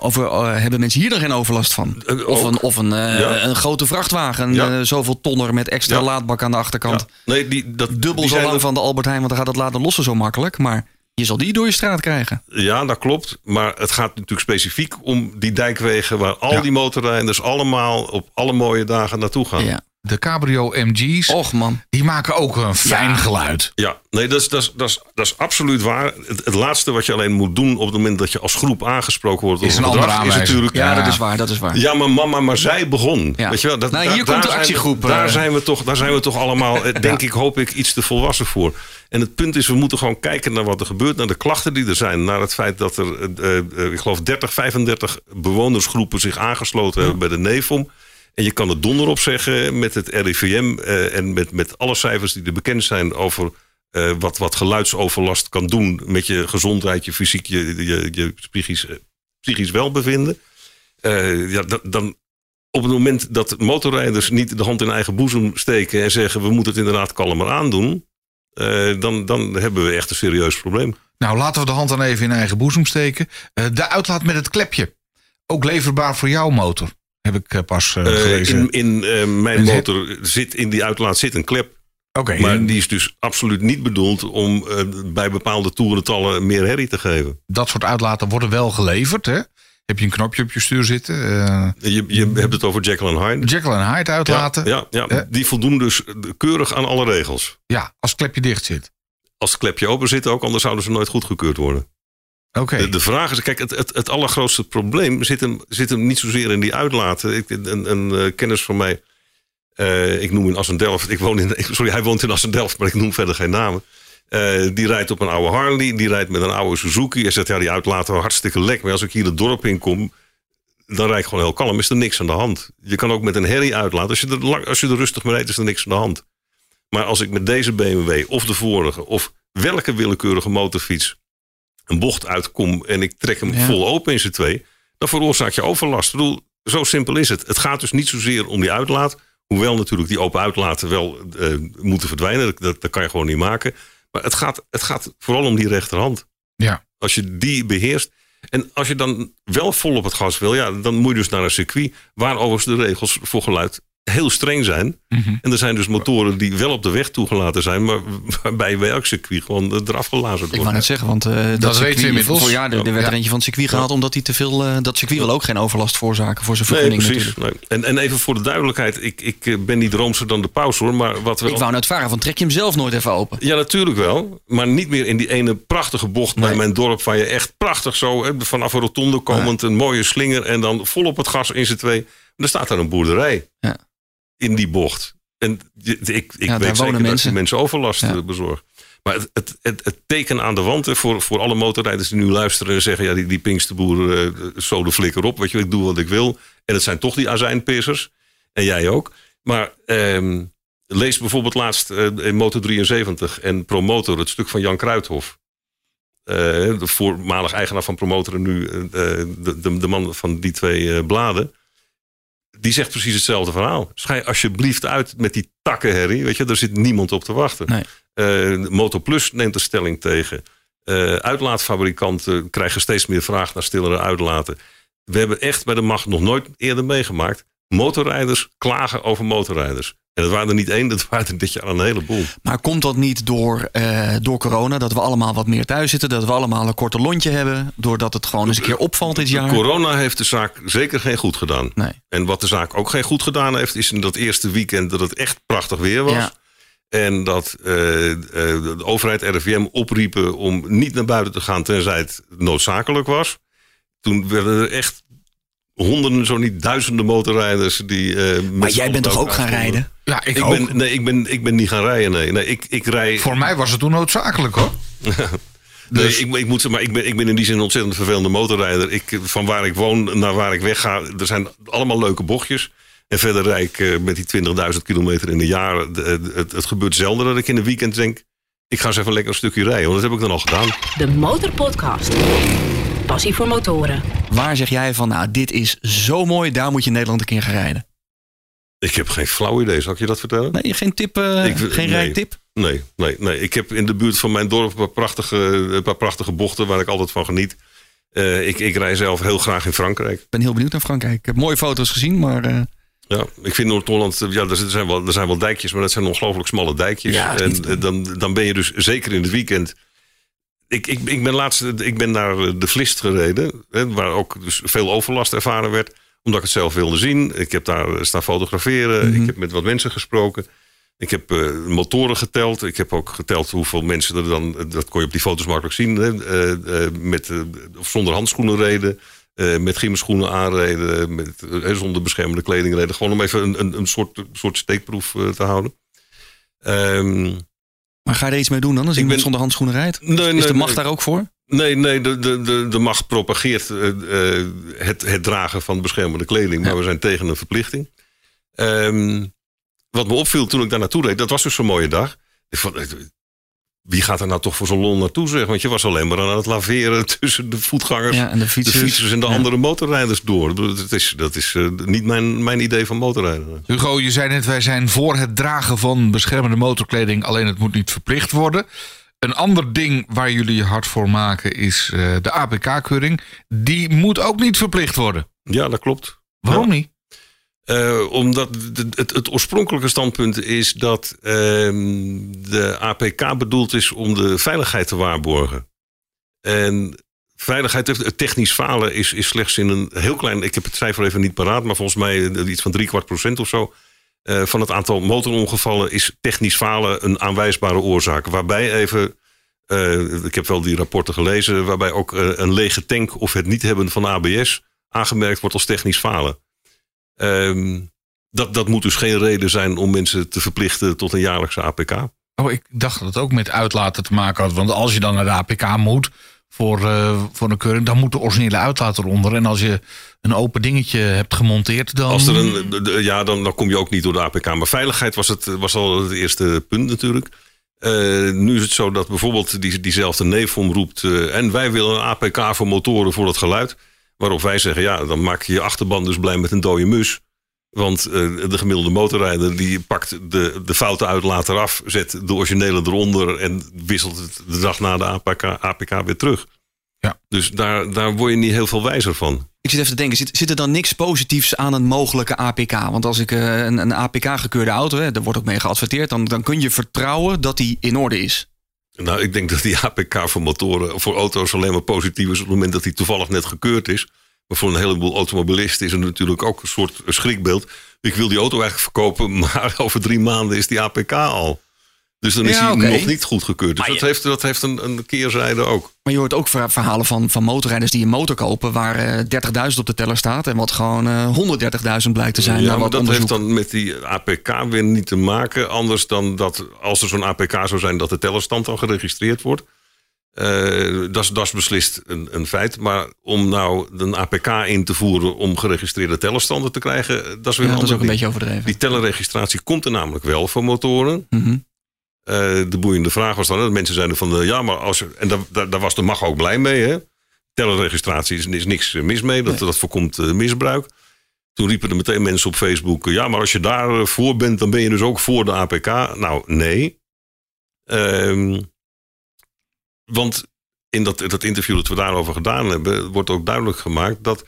Over, eh, hebben mensen hier dan geen overlast van? Eh, Of een, of een, eh, Ja. een grote vrachtwagen, Ja. zoveel tonner met extra Ja. laadbak aan de achterkant. Nee, die, dat, Dubbel die zo lang van de Albert Heijn, want dan gaat het laten lossen zo makkelijk. Maar je zal die door je straat krijgen. Ja, dat klopt. Maar het gaat natuurlijk specifiek om die dijkwegen... waar al die motorrijders allemaal op alle mooie dagen naartoe gaan. Ja. De Cabrio MG's, Och man. die maken ook een fijn Ja. geluid. Ja, nee, dat is, dat is, dat is, dat is absoluut waar. Het, het laatste wat je alleen moet doen op het moment dat je als groep aangesproken wordt Is op een andere is aanwijzing. natuurlijk. Ja, Ja. dat is waar, dat is waar. Ja, maar mama, maar zij begon. Ja. Weet je wel, dat, Nou, daar- hier komt daar de zijn we- actiegroep, daar, eh. zijn we toch, daar zijn we toch allemaal, eh, denk ik, hoop ik, iets te volwassen voor. En het punt is, we moeten gewoon kijken naar wat er gebeurt, naar de klachten die er zijn. Naar het feit dat er, eh, ik geloof, 30, 35 bewonersgroepen zich aangesloten hebben bij de NEFOM. En je kan er donder op zeggen met het RIVM eh, en met, met alle cijfers die er bekend zijn over eh, wat, wat geluidsoverlast kan doen met je gezondheid, je fysiek, je, je, je psychisch, eh, psychisch welbevinden. Ja, dan, dan op het moment dat motorrijders niet de hand in eigen boezem steken en zeggen we moeten het inderdaad kalmer aandoen, dan, dan hebben we echt een serieus probleem. Nou, laten we de hand dan even in eigen boezem steken. De uitlaat met het klepje. Ook leverbaar voor jouw motor. Heb ik eh, pas eh, Eh, gelezen. in in mijn motor zit in die uitlaat zit een klep. Oké, Maar die is dus absoluut niet bedoeld om bij bepaalde toerentallen meer herrie te geven. dat soort uitlaten worden wel geleverd. Hè? Heb je een knopje op je stuur zitten? Je, je hebt het over Jekyll en Hyde. Jekyll en Hyde uitlaten. Ja, ja, ja. Ja. die voldoen dus keurig aan alle regels. Ja, als het klepje dicht zit. Als het klepje open zit ook, anders zouden ze nooit goedgekeurd worden. De, de vraag is, kijk, het, het, allergrootste probleem zit hem, zit hem niet zozeer in die uitlaten. Ik, een, een eh, kennis van mij, eh, ik noem in Assendelft, ik woon in, sorry, hij woont in Assendelft, maar ik noem verder geen namen. Eh, die rijdt op een oude Harley, die rijdt met een oude Suzuki. Hij zegt, ja, die uitlaten hartstikke lek. Maar als ik hier het dorp in kom, dan rijd ik gewoon heel kalm. Is er niks aan de hand. Je kan ook met een herrie uitlaten. Als je er, lang, als je er rustig mee rijdt, is er niks aan de hand. Maar als ik met deze BMW of de vorige of welke willekeurige motorfiets een bocht uitkom en ik trek hem Ja. vol open in z'n twee, dan veroorzaak je overlast. Ik bedoel, zo simpel is het. Het gaat dus niet zozeer om die uitlaat. Hoewel natuurlijk die open uitlaten wel eh, moeten verdwijnen. Dat, dat, dat kan je gewoon niet maken. Maar het gaat, het gaat vooral om die rechterhand. Ja. Als je die beheerst. En als je dan wel vol op het gas wil, ja, dan moet je dus naar een circuit. Waar overigens de regels voor geluid heel streng zijn. Mhm. En er zijn dus motoren die wel op de weg toegelaten zijn, maar waarbij bij elk circuit gewoon eraf gelazerd Ik wou wordt. net zeggen, want eh, dat, weten we circuit- inmiddels. Voor, ja, er, er werd Ja. er eentje van het circuit gehaald omdat hij te veel. eh, dat circuit wil ook geen overlast veroorzaken voor zijn Nee, vergunning precies. natuurlijk. Nee. En, en even voor de duidelijkheid, ik, ik eh, ben niet roomser dan de paus hoor, maar wat we. Ik wou net vragen, van trek je hem zelf nooit even open? Ja, natuurlijk wel. Maar niet meer in die ene prachtige bocht bij Nee. mijn dorp. Waar je echt prachtig zo hè, vanaf een rotonde komend. Een mooie slinger. En dan vol op het gas in z'n twee. En er staat daar een boerderij. Ja. In die bocht. En ik, ik weet zeker dat die mensen overlast Ja. eh, bezorgen. Maar het, het, het, het teken aan de wand hè, voor, voor alle motorrijders die nu luisteren en zeggen: ja, die, die Pinksterboer, eh zo de flikker op. Weet je, ik doe wat ik wil. En het zijn toch die azijnpissers. En jij ook. Maar ehm, lees bijvoorbeeld laatst eh, in Motor 73 en Promotor het stuk van Jan Kruithof. Eh, de voormalig eigenaar van Promotor en nu de, de, de man van die twee bladen. Die zegt precies hetzelfde verhaal. Schij alsjeblieft uit met die takkenherrie. Weet je, daar zit niemand op te wachten. Nee. Eh, Motor Plus neemt er stelling tegen. Eh, uitlaatfabrikanten krijgen steeds meer vraag naar stillere uitlaten. We hebben echt bij de macht nog nooit eerder meegemaakt. Motorrijders klagen over motorrijders. En dat waren er niet één, dat waren er dit jaar een heleboel. Maar komt dat niet door, eh, door corona? Dat we allemaal wat meer thuis zitten? Dat we allemaal een korte lontje hebben? Doordat het gewoon eens een keer opvalt dit jaar? Corona heeft de zaak zeker geen goed gedaan. Nee. En wat de zaak ook geen goed gedaan heeft, is in dat eerste weekend dat het echt prachtig weer was. Ja. En dat eh, eh, de overheid RIVM opriepen om niet naar buiten te gaan tenzij het noodzakelijk was. Toen werden er echt honderden, zo niet duizenden motorrijders die. Maar jij bent toch ook gaan rijden? Ja, ik, Ik ook. ben, nee, ik ben, ik ben niet gaan rijden. Nee, nee ik, ik rij. Voor mij was het toen noodzakelijk hoor. Nee, Dus- ik, ik moet, maar ik ben, ik ben in die zin een ontzettend vervelende motorrijder. Ik, van waar ik woon naar waar ik wegga, er zijn allemaal leuke bochtjes. En verder rijd ik eh, met die 20.000 kilometer in een jaar. De- de- het, het gebeurt zelden dat ik in een weekend denk... ik ga eens even lekker een stukje rijden. Want dat heb ik dan al gedaan. De Motorpodcast. Passie voor motoren. Waar zeg jij van, nou, dit is zo mooi, daar moet je in Nederland een keer gaan rijden? Ik heb geen flauw idee, zal ik je dat vertellen? Nee, geen tip, eh, Ik- geen nee. rijtip? Nee, nee, nee. Ik heb in de buurt van mijn dorp een paar prachtige, een paar prachtige bochten... waar ik altijd van geniet. Eh, ik, ik rij zelf heel graag in Frankrijk. Ik ben heel benieuwd naar Frankrijk. Ik heb mooie foto's gezien, maar eh, Ja, ik vind Noord-Holland, ja, er zijn, wel, er zijn wel dijkjes, maar dat zijn ongelooflijk smalle dijkjes. Ja, en niet dan, dan ben je dus zeker in het weekend. Ik, ik, ik ben laatst ik ben naar de Vlist gereden, hè, waar ook dus veel overlast ervaren werd, omdat ik het zelf wilde zien. Ik heb daar eh, staan fotograferen, Mhm. ik heb met wat mensen gesproken. Ik heb eh, motoren geteld. Ik heb ook geteld hoeveel mensen er dan, eh, dat kon je op die foto's makkelijk zien, hè, met, of zonder handschoenen reden. met gymschoenen aanreden, met, zonder beschermende kleding reden. Gewoon om even een, een, een soort, soort steekproef te houden. Ehm, maar ga je er iets mee doen dan als Ik iemand ben- zonder handschoenen rijdt? nee, is de macht nee. daar ook voor? Nee, nee, de, de, de, de macht propageert eh, eh, het, het dragen van beschermende kleding, maar we zijn tegen een verplichting. Ehm, wat me opviel toen ik daar naartoe reed, dat was dus zo'n mooie dag. Ik vond, eh, wie gaat er nou toch voor zo'n lol naartoe zeg? Want je was alleen maar aan het laveren tussen de voetgangers, Ja, en de de fietsers. en de Ja. andere motorrijders door. Dat is, dat is eh, niet mijn, mijn idee van motorrijden. Hugo, je zei net, wij zijn voor het dragen van beschermende motorkleding. Alleen het moet niet verplicht worden. Een ander ding waar jullie je hard voor maken is eh, de APK-keuring. Die moet ook niet verplicht worden. Ja, dat klopt. Waarom niet? Eh, omdat het, het oorspronkelijke standpunt is dat ehm, de APK bedoeld is om de veiligheid te waarborgen. En veiligheid, het technisch falen is, is slechts in een heel klein, ik heb het cijfer even niet paraat, maar volgens mij iets van drie kwart procent of zo. Eh, van het aantal motorongevallen is technisch falen een aanwijsbare oorzaak. Waarbij even, eh, ik heb wel die rapporten gelezen, waarbij ook eh, een lege tank of het niet hebben van ABS aangemerkt wordt als technisch falen. Ehm, dat, dat moet dus geen reden zijn om mensen te verplichten tot een jaarlijkse APK. Oh, ik dacht dat het ook met uitlaten te maken had. Want als je dan naar de APK moet voor, eh, voor een keuring, dan moet de originele uitlaat eronder. En als je een open dingetje hebt gemonteerd, dan. Als er een, ja, dan, dan kom je ook niet door de APK. Maar veiligheid was, het, was al het eerste punt natuurlijk. Eh, nu is het zo dat bijvoorbeeld die, diezelfde neefom roept... eh, en wij willen een APK voor motoren voor het geluid. Waarop wij zeggen, ja, dan maak je je achterban dus blij met een dode mus. Want eh, de gemiddelde motorrijder die pakt de, de foute uitlaat eraf... zet de originele eronder en wisselt het de dag na de APK, APK weer terug. Ja. Dus daar, daar word je niet heel veel wijzer van. Ik zit even te denken, zit, zit er dan niks positiefs aan een mogelijke APK? Want als ik eh, een, een APK-gekeurde auto, hè, daar wordt ook mee geadverteerd, dan, dan kun je vertrouwen dat die in orde is. Nou, ik denk dat die APK voor motoren, voor auto's alleen maar positief is op het moment dat die toevallig net gekeurd is. Maar voor een heleboel automobilisten is het natuurlijk ook een soort schrikbeeld. Ik wil die auto eigenlijk verkopen, maar over drie maanden is die APK al. Dus dan is Ja, hij nog niet goed gekeurd. Dus Maar dat je- heeft, dat heeft een, een keerzijde ook. Maar je hoort ook verha- verhalen van, van motorrijders die een motor kopen waar eh 30.000 op de teller staat en wat gewoon eh 130.000 blijkt te zijn. ja, maar wat dat onderzoek. heeft dan met die APK weer niet te maken. Anders dan dat als er zo'n APK zou zijn dat de tellerstand dan geregistreerd wordt. Eh, dat, is, beslist een, een feit. Maar om nou een APK in te voeren om geregistreerde tellerstanden te krijgen, eh, dat is weer Ja, een dat is ook een beetje overdreven. Die tellerregistratie komt er namelijk wel voor motoren. Mhm. Eh, de boeiende vraag was dan, dat mensen zeiden van, ja, maar als en daar, daar, daar was de mag ook blij mee, hè? Tellerregistratie is, is niks mis mee, dat, dat voorkomt misbruik. Toen riepen er meteen mensen op Facebook, ja, maar als je daar voor bent, dan ben je dus ook voor de APK. Nou, nee. Ehm, want in dat, dat interview dat we daarover gedaan hebben, wordt ook duidelijk gemaakt dat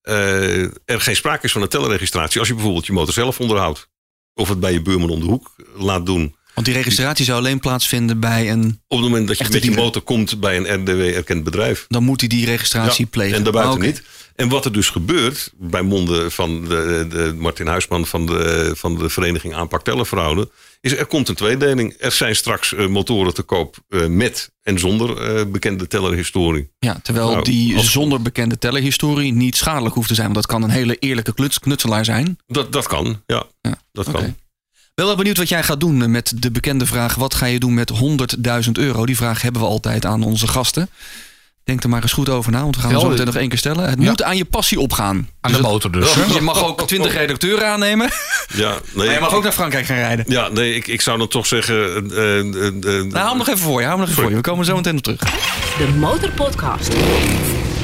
eh, er geen sprake is van een tellerregistratie als je bijvoorbeeld je motor zelf onderhoudt. Of het bij je buurman om de hoek laat doen. Want die registratie zou alleen plaatsvinden bij een... Op het moment dat je met je dealer. motor komt bij een RDW-erkend bedrijf. Dan moet hij die registratie Ja, plegen. En daarbuiten Ah, niet. En wat er dus gebeurt, bij monden van de, de Martin Huisman van de, van de vereniging Aanpak Tellenfraude, is er komt een tweedeling. Er zijn straks eh, motoren te koop eh, met en zonder eh, bekende tellerhistorie. Ja, terwijl Nou, die als- zonder bekende tellerhistorie niet schadelijk hoeft te zijn. Want dat kan een hele eerlijke kluts, knutselaar zijn. Dat, dat kan, ja. Ja, Dat kan. Wel wel benieuwd wat jij gaat doen met de bekende vraag... wat ga je doen met 100.000 euro? Die vraag hebben we altijd aan onze gasten. Denk er maar eens goed over na, want we gaan zo meteen nog één keer stellen. Het Ja. moet aan je passie opgaan. Aan Dus de het- motor dus. Je mag ook 20 redacteuren aannemen. Ja, nee, Maar je mag ook naar Frankrijk gaan rijden. ja, nee ik, ik zou dan toch zeggen. eh, Nou, hou hem nog even voor je. Hou hem nog even voor je. We komen zo meteen op terug. De Motorpodcast.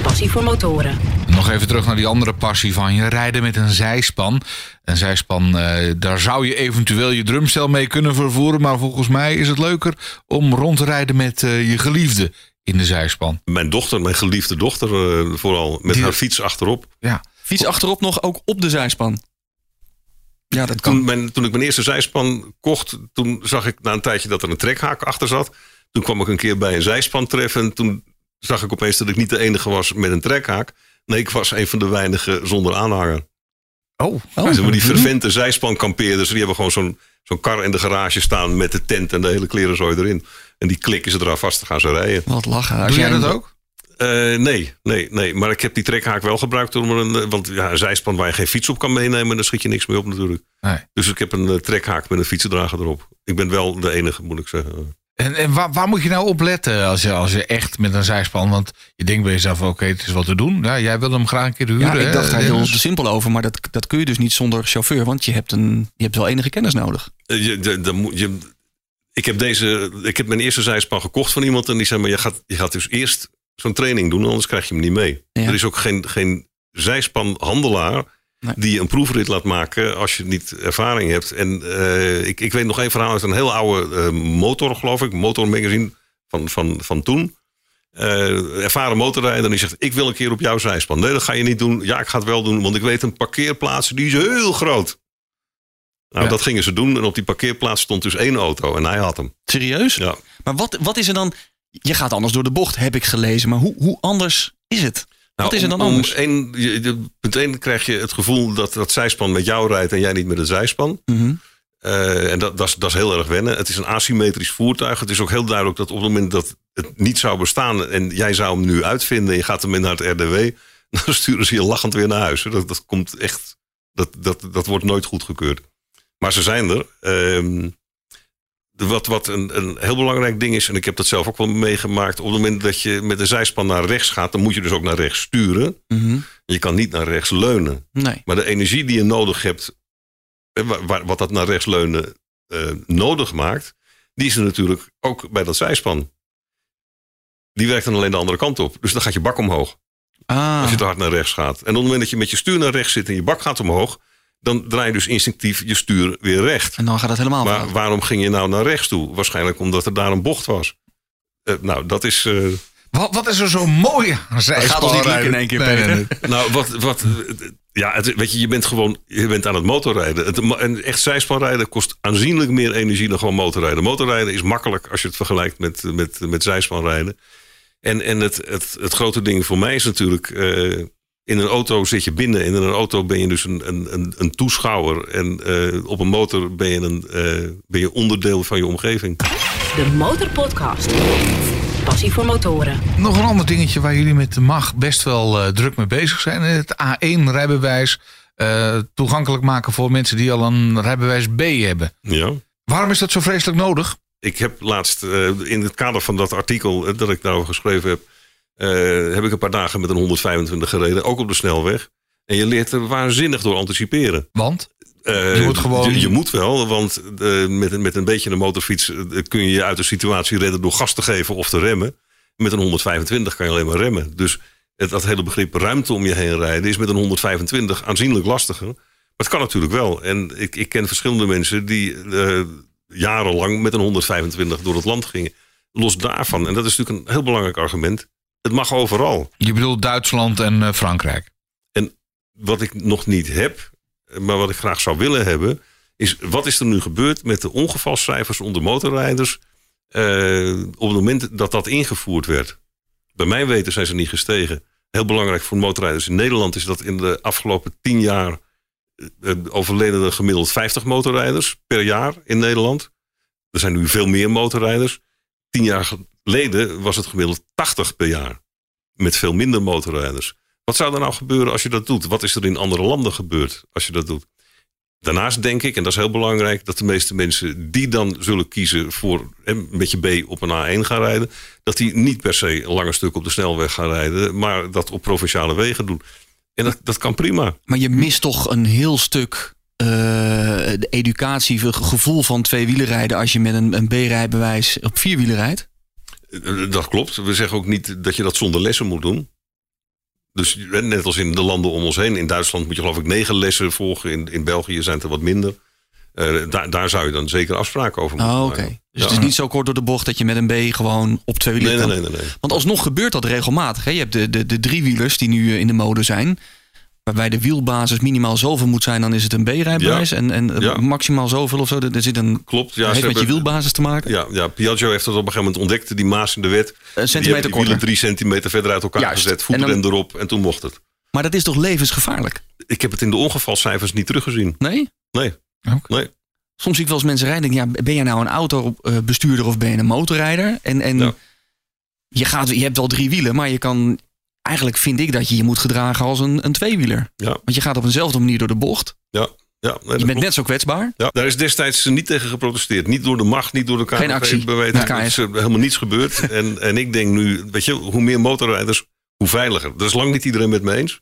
Passie voor motoren. Nog even terug naar die andere passie van je. Rijden met een zijspan. Een zijspan, eh, daar zou je eventueel je drumstel mee kunnen vervoeren. Maar volgens mij is het leuker om rond te rijden met eh, je geliefde in de zijspan. mijn dochter, mijn geliefde dochter, eh, vooral met Die- haar fiets achterop. Ja. Fiets achterop nog ook op de zijspan. Ja, dat Toen, kan. mijn, toen ik mijn eerste zijspan kocht, toen zag ik na een tijdje dat er een trekhaak achter zat. Toen kwam ik een keer bij een zijspan treffen. En toen zag ik opeens dat ik niet de enige was met een trekhaak. Nee, ik was een van de weinigen zonder aanhanger. Oh, Oh, die vervente zijspankampeerders, die hebben gewoon zo'n zo'n kar in de garage staan met de tent en de hele klerenzooi erin. En die klikken ze eraan vast, dan gaan ze rijden. Wat lachen. Doe jij dat ook? Eh, nee, nee, nee. Maar ik heb die trekhaak wel gebruikt. Om er een, eh, want ja, een zijspan waar je geen fiets op kan meenemen, daar schiet je niks mee op natuurlijk. Nee. Dus ik heb een eh, trekhaak met een fietsendrager erop. Ik ben wel de enige, moet ik zeggen. En, en waar, waar moet je nou op letten als je, als je echt met een zijspan... Want je denkt bij jezelf, oké, het is wat te doen. Ja, jij wil hem graag een keer huren. Ja, ik dacht daar heel simpel over, maar dat, dat kun je dus niet zonder chauffeur, want je hebt, een, je hebt wel enige kennis nodig. Eh, je, de, je, ik, heb deze, ik heb mijn eerste zijspan gekocht van iemand. En die zei, maar je gaat, je gaat dus eerst zo'n training doen, anders krijg je hem niet mee. Ja. Er is ook geen, geen zijspanhandelaar Nee. die een proefrit laat maken als je niet ervaring hebt. En eh, ik, ik weet nog één verhaal uit een heel oude eh, motor, geloof ik. Motormagazine van, van, van toen. Eh, ervaren motorrijder en die zegt, ik wil een keer op jouw zijspan. Nee, dat ga je niet doen. Ja, ik ga het wel doen, want ik weet een parkeerplaats, die is heel groot. Nou, Ja. dat gingen ze doen. En op die parkeerplaats stond dus één auto en hij had hem. Serieus? Ja. Maar wat, wat is er dan? Je gaat anders door de bocht, heb ik gelezen. Maar hoe, hoe anders is het? wat is er dan Nou, om- anders? één- je- je- punt 1 krijg je het gevoel dat dat zijspan met jou rijdt en jij niet met het zijspan. Mhm. Eh, en dat, dat, is, dat is heel erg wennen. Het is een asymmetrisch voertuig. Het is ook heel duidelijk dat op het moment dat het niet zou bestaan en jij zou hem nu uitvinden en je gaat hem in naar het RDW, dan sturen ze je lachend weer naar huis. Dat, dat komt echt, dat, dat, dat wordt nooit goedgekeurd. Maar ze zijn er. Ehm, wat wat een, een heel belangrijk ding is, en ik heb dat zelf ook wel meegemaakt, op het moment dat je met de zijspan naar rechts gaat, dan moet je dus ook naar rechts sturen. Mhm. Je kan niet naar rechts leunen. Nee. Maar de energie die je nodig hebt, eh, wa- wa- wat dat naar rechts leunen eh, nodig maakt, die is er natuurlijk ook bij dat zijspan. Die werkt dan alleen de andere kant op. Dus dan gaat je bak omhoog Ah, als je te hard naar rechts gaat. En op het moment dat je met je stuur naar rechts zit en je bak gaat omhoog, dan draai je dus instinctief je stuur weer recht. en dan gaat het helemaal Maar waarom ging je nou naar rechts toe? Waarschijnlijk omdat er daar een bocht was. Eh, nou, dat is. eh, Wat, wat is er zo mooi aan zijspan? gaat ons niet lukken in één keer. Nou, wat, wat, ja, het, weet je, je bent gewoon je bent aan het motorrijden. Het, en echt zijspanrijden kost aanzienlijk meer energie dan gewoon motorrijden. Motorrijden is makkelijk als je het vergelijkt met, met, met zijspanrijden. En, en het, het, het grote ding voor mij is natuurlijk, eh, in een auto zit je binnen. En in een auto ben je dus een, een, een, een toeschouwer. En eh, op een motor ben je, een, eh, ben je onderdeel van je omgeving. De Motorpodcast. Passie voor motoren. Nog een ander dingetje waar jullie met de MAG best wel eh, druk mee bezig zijn. Het A1-rijbewijs eh, toegankelijk maken voor mensen die al een rijbewijs B hebben. Ja. Waarom is dat zo vreselijk nodig? Ik heb laatst eh, in het kader van dat artikel dat ik daarover geschreven heb, eh, heb ik een paar dagen met een 125 gereden, ook op de snelweg. En je leert er waanzinnig door anticiperen. Want? Eh, Je moet gewoon- Je, je moet wel, want eh, met, een- met een beetje een motorfiets kun je je uit een situatie redden door gas te geven of te remmen. Met een 125 kan je alleen maar remmen. Dus het, dat hele begrip ruimte om je heen rijden is met een 125 aanzienlijk lastiger. Maar het kan natuurlijk wel. En ik, ik ken verschillende mensen die jarenlang met een 125 door het land gingen. los daarvan, en dat is natuurlijk een heel belangrijk argument, het mag overal. Je bedoelt Duitsland en eh, Frankrijk. Wat ik nog niet heb, maar wat ik graag zou willen hebben, is wat is er nu gebeurd met de ongevalscijfers onder motorrijders eh, op het moment dat dat ingevoerd werd? Bij mijn weten zijn ze niet gestegen. Heel belangrijk voor motorrijders in Nederland is dat in de afgelopen tien jaar eh, overleden er gemiddeld 50 motorrijders per jaar in Nederland. Er zijn nu veel meer motorrijders. Tien jaar geleden was het gemiddeld 80 per jaar. Met veel minder motorrijders. Wat zou er nou gebeuren als je dat doet? Wat is er in andere landen gebeurd als je dat doet? Daarnaast denk ik, en dat is heel belangrijk, dat de meeste mensen die dan zullen kiezen voor met je B op een A1 gaan rijden, dat die niet per se een lange stuk op de snelweg gaan rijden, maar dat op provinciale wegen doen. En dat, dat kan prima. Maar je mist toch een heel stuk eh, de educatie, het gevoel van tweewielerrijden als je met een, een B-rijbewijs op vierwielen rijdt? Dat klopt. We zeggen ook niet dat je dat zonder lessen moet doen. Dus net als in de landen om ons heen. In Duitsland moet je geloof ik negen lessen volgen. In, in België zijn het er wat minder. Eh, daar, daar zou je dan zeker afspraken over moeten Oh, oké. maken. Dus Ja. het is niet zo kort door de bocht dat je met een B gewoon op twee wielen Nee, nee, nee, nee. Want alsnog gebeurt dat regelmatig. Hè? Je hebt de, de, de driewielers die nu eh, in de mode zijn. Waarbij de wielbasis minimaal zoveel moet zijn, dan is het een B-rijbewijs. Ja. En, en eh, Ja. maximaal zoveel of zo. Er zit een, Klopt. Ja, heeft met je wielbasis te maken. Ja, ja, Piaggio heeft dat op een gegeven moment ontdekt. Die maas in de wet. Een hebben centimeter korter. drie centimeter verder uit elkaar Juist. gezet. En Voetrem dan- erop. En toen mocht het. Maar dat is toch levensgevaarlijk? Ik heb het in de ongevalcijfers niet teruggezien. Nee? Nee. Nee. Soms zie ik wel eens mensen rijden. en denk Ja, ben je nou een autobestuurder of ben je een motorrijder? En, en Ja. je, gaat, je hebt wel drie wielen, maar je kan. Eigenlijk vind ik dat je je moet gedragen als een, een tweewieler. Ja. Want je gaat op eenzelfde manier door de bocht. Ja. Ja, Je bent klopt. net zo kwetsbaar. Ja, daar is destijds niet tegen geprotesteerd. Niet door de macht, niet door de KNVB. Geen actie. bij. Nee. Is helemaal niets gebeurd. en, en ik denk nu, weet je, hoe meer motorrijders, hoe veiliger. Dat is lang niet iedereen met me eens.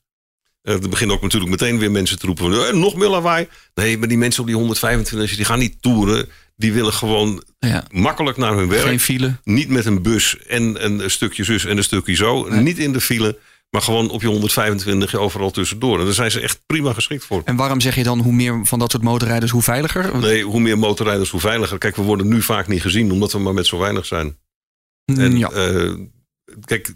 Eh, er beginnen ook natuurlijk meteen weer mensen te roepen van, eh, nog meer lawaai. Nee, maar die mensen op die 125, die gaan niet toeren. Die willen gewoon Ja. makkelijk naar hun werk. Geen file. Niet met een bus en een stukje zus en een stukje zo. Niet in de file, maar gewoon op je 125 overal tussendoor. En daar zijn ze echt prima geschikt voor. En waarom zeg je dan hoe meer van dat soort motorrijders, hoe veiliger? Nee, hoe meer motorrijders, hoe veiliger. Kijk, we worden nu vaak niet gezien, omdat we maar met zo weinig zijn. En, Mm, ja. eh, kijk,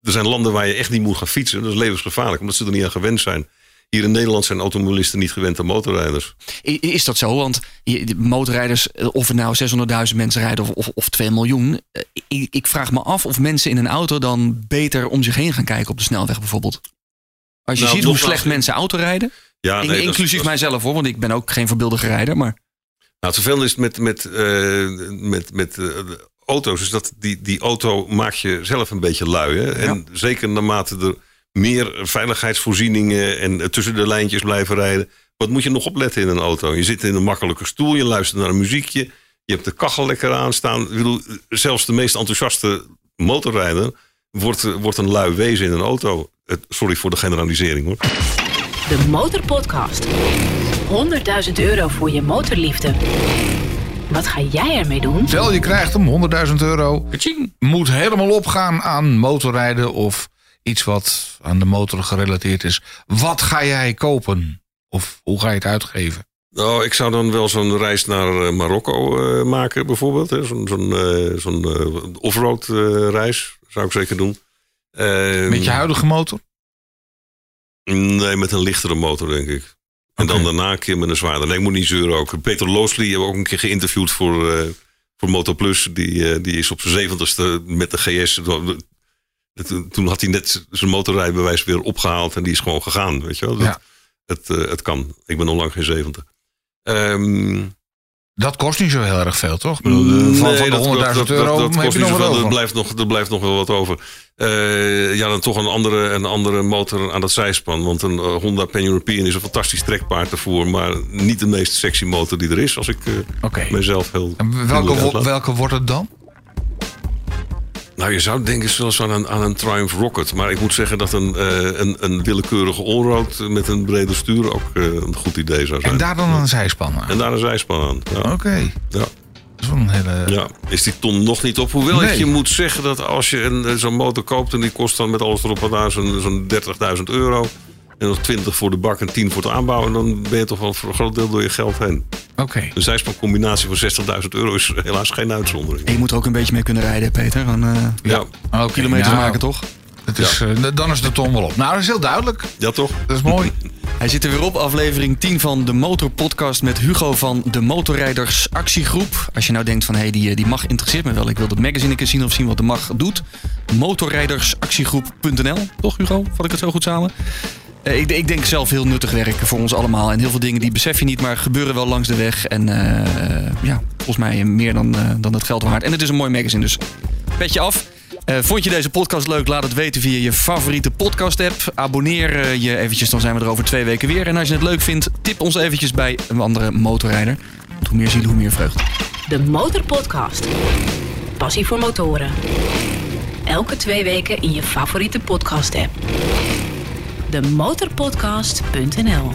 er zijn landen waar je echt niet moet gaan fietsen. Dat is levensgevaarlijk, omdat ze er niet aan gewend zijn. Hier in Nederland zijn automobilisten niet gewend aan motorrijders. Is dat zo? Want motorrijders, eh, of er nou 600.000 mensen rijden of, of, of 2 miljoen. eh, Ik, ik vraag me af of mensen in een auto dan beter om zich heen gaan kijken op de snelweg bijvoorbeeld. Als je Nou, ziet hoe slecht mensen auto rijden. Ja, nee, inclusief dat mijzelf hoor, want ik ben ook geen voorbeeldige rijder. Maar Nou, het vervelende is met, met, eh, met, met auto's, is dat die, die auto maakt je zelf een beetje lui. Hè? En zeker naarmate er meer veiligheidsvoorzieningen en tussen de lijntjes blijven rijden. Wat moet je nog opletten in een auto? Je zit in een makkelijke stoel, je luistert naar een muziekje. Je hebt de kachel lekker aanstaan. Ik bedoel, zelfs de meest enthousiaste motorrijder wordt, wordt een lui wezen in een auto. Sorry voor de generalisering hoor. De Motorpodcast. 100.000 euro voor je motorliefde. Wat ga jij ermee doen? Stel je krijgt hem 100.000 euro. Kaching. Moet helemaal opgaan aan motorrijden of iets wat aan de motor gerelateerd is. Wat ga jij kopen? Of hoe ga je het uitgeven? Nou, ik zou dan wel zo'n reis naar eh, Marokko eh, maken, bijvoorbeeld. hè. Zo'n zo'n zo'n eh, offroad reis zou ik zeker doen. Eh, Met je huidige motor? Nee, met een lichtere motor, denk ik. En dan daarna een keer met een zwaarder. Nee, ik moet niet zeuren ook. Peter Loosley hebben we ook een keer geïnterviewd voor, voor Motoplus. Die, die is op zijn zeventigste met de GS. Toen- Toen had hij net zijn motorrijbewijs weer opgehaald. En die is gewoon gegaan, weet je wel. Dat, Ja. het, eh, het kan. Ik ben al lang geen zeventig. Ehm Dat kost niet zo heel erg veel, toch? Bedoel, van, Nee, van de dat- 100.000 dat- dat- euro dat, kost niet zoveel. Er blijft nog, er blijft nog wel wat over. Eh, ja, dan toch een andere, een andere motor aan dat zijspan. Want een eh, Honda Pan European is een fantastisch trekpaard ervoor. Maar niet de meest sexy motor die er is. Als ik mezelf heel... En welke, welke wordt het dan? Nou, je zou denken zelfs aan een, aan een Triumph Rocket. Maar ik moet zeggen dat een, eh, een, een willekeurige allroad met een brede stuur ook eh, een goed idee zou zijn. En daar dan een zijspan aan? En daar een zijspan aan. Ja. Oké. Ja. Dat is wel een hele... Ja, is die ton nog niet op. Hoewel ik je moet zeggen dat als je een, eh, zo'n motor koopt... en die kost dan met alles erop en aan zo'n zo'n 30.000 euro... En nog 20 voor de bak en 10 voor het aanbouwen. En dan ben je toch wel voor een groot deel door je geld heen. Oké. Een zijspancombinatie van 60.000 euro is helaas geen uitzondering. En je moet er ook een beetje mee kunnen rijden, Peter. Dan, eh, Ja, Oké, kilometers nou, maken, toch? Het is, eh, dan is de ton wel op. Nou, dat is heel duidelijk. ja toch? Dat is mooi. Hij zit er weer op, aflevering 10 van de Motorpodcast met Hugo van de Motorrijders Actiegroep. Als je nou denkt van, hé, hey, die, die mag interesseert me wel. Ik wil dat magazine een keer zien of zien wat de mag doet. Motorrijdersactiegroep.nl, toch Hugo? Vat ik het zo goed samen? Eh, ik, ik denk zelf heel nuttig werk voor ons allemaal. En heel veel dingen die besef je niet, maar gebeuren wel langs de weg. En eh, ja, volgens mij meer dan, eh, dan het geld waard. En het is een mooi magazine, dus petje af. Vond je deze podcast leuk? Laat het weten via je favoriete podcast app. Abonneer je eventjes, dan zijn we er over twee weken weer. En als je het leuk vindt, tip ons eventjes bij een andere motorrijder. Want hoe meer zielen, hoe meer vreugd. De Motorpodcast. Passie voor motoren. Elke twee weken in je favoriete podcast app demotorpodcast.nl